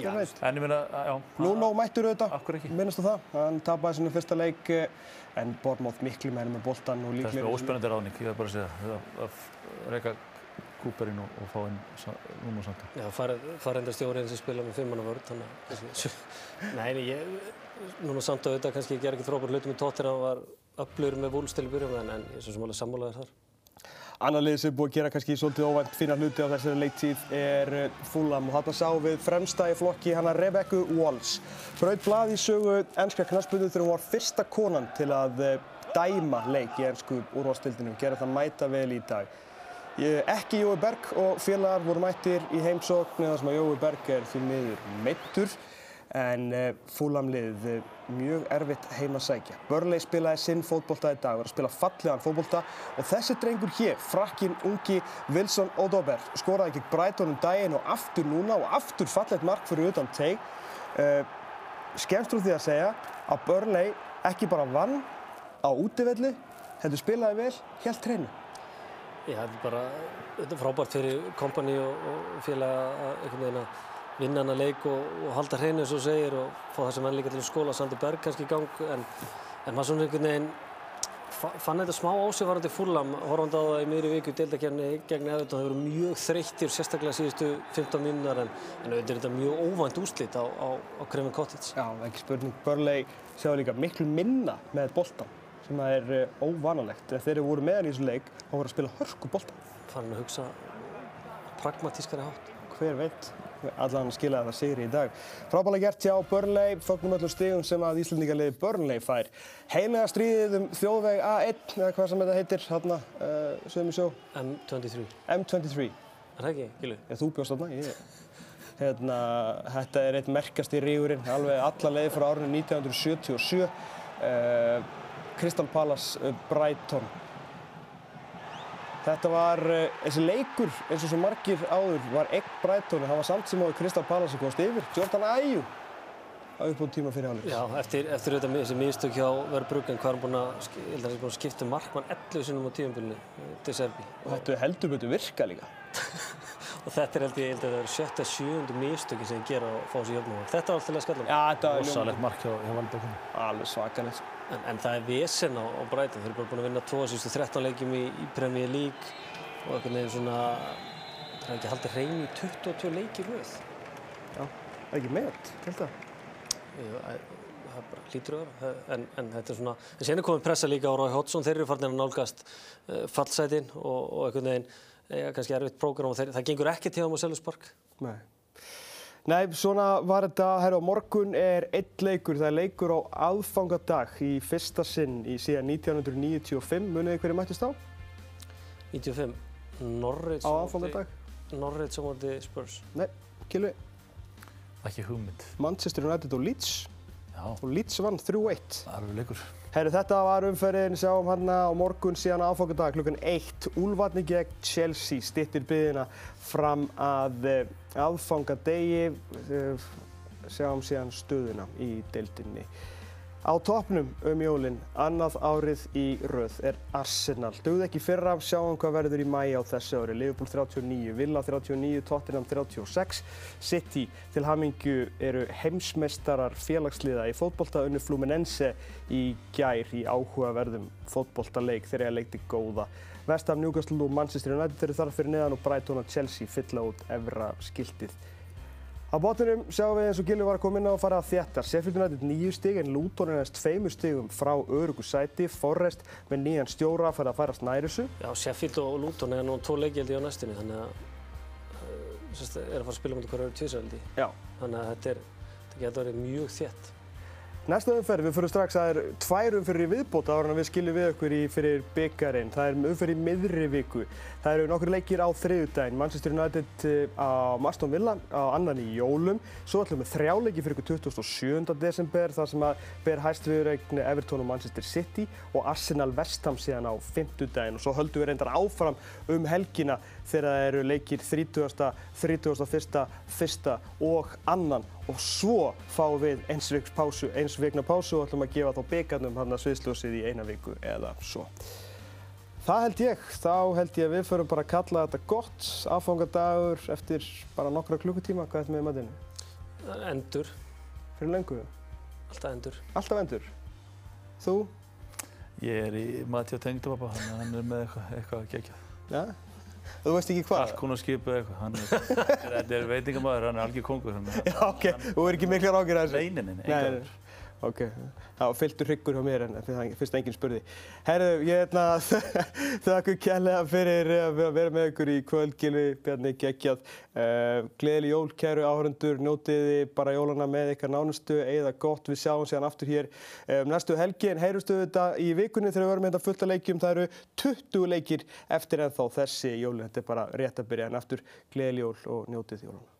Já, en ég meina, já. Nuno mættur auðvitað. Minnast á það. Hann tapaði svona fyrsta leik en Bormóð miklu meira með boltan og líklega. Það er svona óspennandi ráðning, ég þarf bara að segja. Að reyka Cooperinn og, og fá inn Nuno Santo. Já, farendastjórið sem spila með fimmannavörð, þannig að Nei, ég, Nuno Santo auðvitað kannski ger ekki frábær hlutum í tóttir, hann var öflugur með vúlstil í byrjum, en, en ég er svo sem alveg sammálaður þar. Annar lið sem er búið að gera kannski svolítið óvænt fina hluti á þessari leiktíð er Fulham og þarna sáum við fremsta í flokki hana Rebecca Walls. Braut blað í sögu ennska knastbundu þegar hún var fyrsta konan til að dæma leik í ennsku úrvalstildinu og gera það mæta vel í dag. Ekki Jói Berg og félagar voru mættir í heimsókn eða sem að Jói Berg er því miður meittur en uh, fúlamlið uh, mjög erfitt heima að sækja. Burnley spilaði sinn fótbolta í dag, var að spila fallegan fótbolta og þessi drengur hér, frakkin ungi Wilson Odober, skoraði ekki Brighton um daginn og aftur núna og aftur fallegt mark fyrir utan teig. Uh, skemmst úr því að segja að Burnley ekki bara vann á útivelli, heldur spilaði vel, helt. Já, þetta er bara, þetta er frábært fyrir kompani og, og félag að einhvern veginn að vinna hana leik og, og halda hreinu eins og segir og fá þessi menn líka til að skóla Sandi Berg kannski í gang en, en maður svona einhvern veginn fann þetta smá ásífarandi fúllam horfandi á það í miðri viku deildakefni gegn Evertón, það voru mjög þreyttir sérstaklega síðustu 15 mínunar en, en auðvitað er þetta mjög óvænt úslit á, á, á Kremin Cottage. Já, ekki spurning, Burnley sjáðu líka miklu minna með boltan sem það er uh, óvanalegt. Þegar þeir voru meðan í þessu leik, þá voru að spila hörku boltan. Farin að hugsa pragmatískari hátt. Hver veit, allan skilaði það sigri í dag. Frábæðilega gert hjá Burnley, fögnum öllum stígum sem að Íslandingarliði Burnley fær. Heilega stríðið um þjóðveg A1, eða hvað sem þetta heitir, hérna, uh, sögum við sjó. M23. M23. Er það ekki, Gilvi? Já, þú bjóst þarna, ég... Hérna, þetta er eitt merkast í rígurinn, alveg alla leiði frá árinu 1977. Uh, Crystal Palace uh, Brighton Þetta var, uh, þessi leikur eins og svo margir áður var egg Brighton það var samt sem áður Crystal Palace að komast yfir Jordan Ayew á uppbúin tíma fyrir hálfleiks. Já, eftir, eftir þetta, þessi mistök hjá Verbruggen hvað er hann búinn að, ég held að hann er búinn að skipta um markmann 11 sinum á tíumbilinu til Serbi. Og þetta heldur betur virka líka. og þetta er held ég, held að það er sjötta, sjöundu mistöki sem ég ger að fá þessi jöfnum. Þetta var alltaf skallum. Já, þetta var Rosalegt En, en það er vesen á, á Brighton. Þeir eru bara búin að vinna 2013 leikjum í, í Premier League og einhvern veginn svona, það er ekki haldið hreinu í 22 leiki rauð. Já, það er ekki með, held að. Það er bara hlítur öðra. En, en þetta er svona, en er komin pressa líka á Rói Hodgson. Þeir eru farin að nálgast uh, fallsætin og, og veginn, ja, kannski erfitt prógram og þeir, það gengur ekki til á Seljarspark. Nei. Nei, svona var þetta, herra, morgun er eitt leikur, það er leikur á aðfangadag í fyrsta sinn í síðan 1995, munið þið hverju mættist á? 95, Norrið Á aðfangadag? Norrið sem átti Spurs. Nei, Kilvi, Ekki hugmynd. Manchester United og Leeds Já, og Leeds vann 3-1. alveg leikur. Herru, þetta var umferðin, sjáum hérna á morgun síðan aðfangadag klukkan 1, Úlfarni gegn Chelsea, stittir byðina fram að uh, aðfangadegi, uh, sjáum síðan stöðuna í deildinni. Á toppnum um jólinn, annað árið í röð, er Arsenal. Dögðu ekki fyrra, sjáum hvað verður í mæi á þessu ári. Liverpool 39, Villa 39, Tottenham 36. City til hamingju eru heimsmeistarar félagsliða í fótbolta unnu Fluminense í gær í áhugaverðum fótboltaleik þegar ég leikti góða. Vestham, Newcastle og Manchester United eru þar fyrir neðan og Brighton og Chelsea fylla út efra skiltið. Á botninum sjáum við eins og Gilvi var að koma inn á að fara að þjættar. Sheffield United nýju stig en Luton er næst tveimur stigum frá örugu sæti. Forrest með nýjan stjóra fyrir að færast nær þessu. Já, Sheffield og Luton er nú tvo leikjaldi á næstunni þannig að uh, sérst, er að fara að spila mútið hverju öru tvísældi. Já. Þannig að þetta, getur verið mjög þétt. Næsta umferð, við fyrir strax að það er tvær umferðir í viðbót ára en við skiljum við okkur í fyrir byggarinn. Það er umferð í miðri viku. Það eru nokkur leikir á þriðudaginn. Manchester United á Aston Villa á annan í jólum. Svo ætlum við þrjá leiki fyrir ykkur 27. desember þar sem að ber hæst viðregni Everton og Manchester City og Arsenal Vestham síðan á fymtudaginn. Og svo höldum við reyndar áfram um helgina þegar það eru leikir 30., 31., 1. og annan og svo fáum við eins viks pásu, eins vikna pásu og ætlum að gefa þá byggarnum hann að sviðsljósið í eina viku eða svo. Það held ég, þá held ég að við förum bara að kalla þetta gott aðfangadagur eftir bara nokkra klukkutíma, hvað er þetta með matinu? Endur, Fyrir lengu? alltaf endur. Alltaf endur? Þú? Ég er í mati þannig að hann er með eitthvað, eitthvað geggjað. Já? Þú veist ekki hvað? Kalkúnaskip eða eitthvað. Hann er, þetta er veitingamæður, hann er algjör kongur. Já, ok, þú er ekki mikla rákir að þessu? Nei, nei, nei. Ok, það var fylltur hryggur hjá mér en fyrst enginn spurði. Herðu, ég er hérna þakku kærlega fyrir að vera með ykkur í kvöld, Gilvi, Bjarni, Geggjað. Uh, gleðileg jól, kæru áhörundur, njótiði bara jólana með ykkar nánustu, eigða gott, við sjáum síðan aftur hér um, næstu helgi en heyrustu þetta í vikunni þegar við verðum hérna fullt að leikjum. Það eru 20 leikir eftir ennþá þessi jólun, þetta er bara rétt að byrja en aftur gleðileg jól og njótið jólana.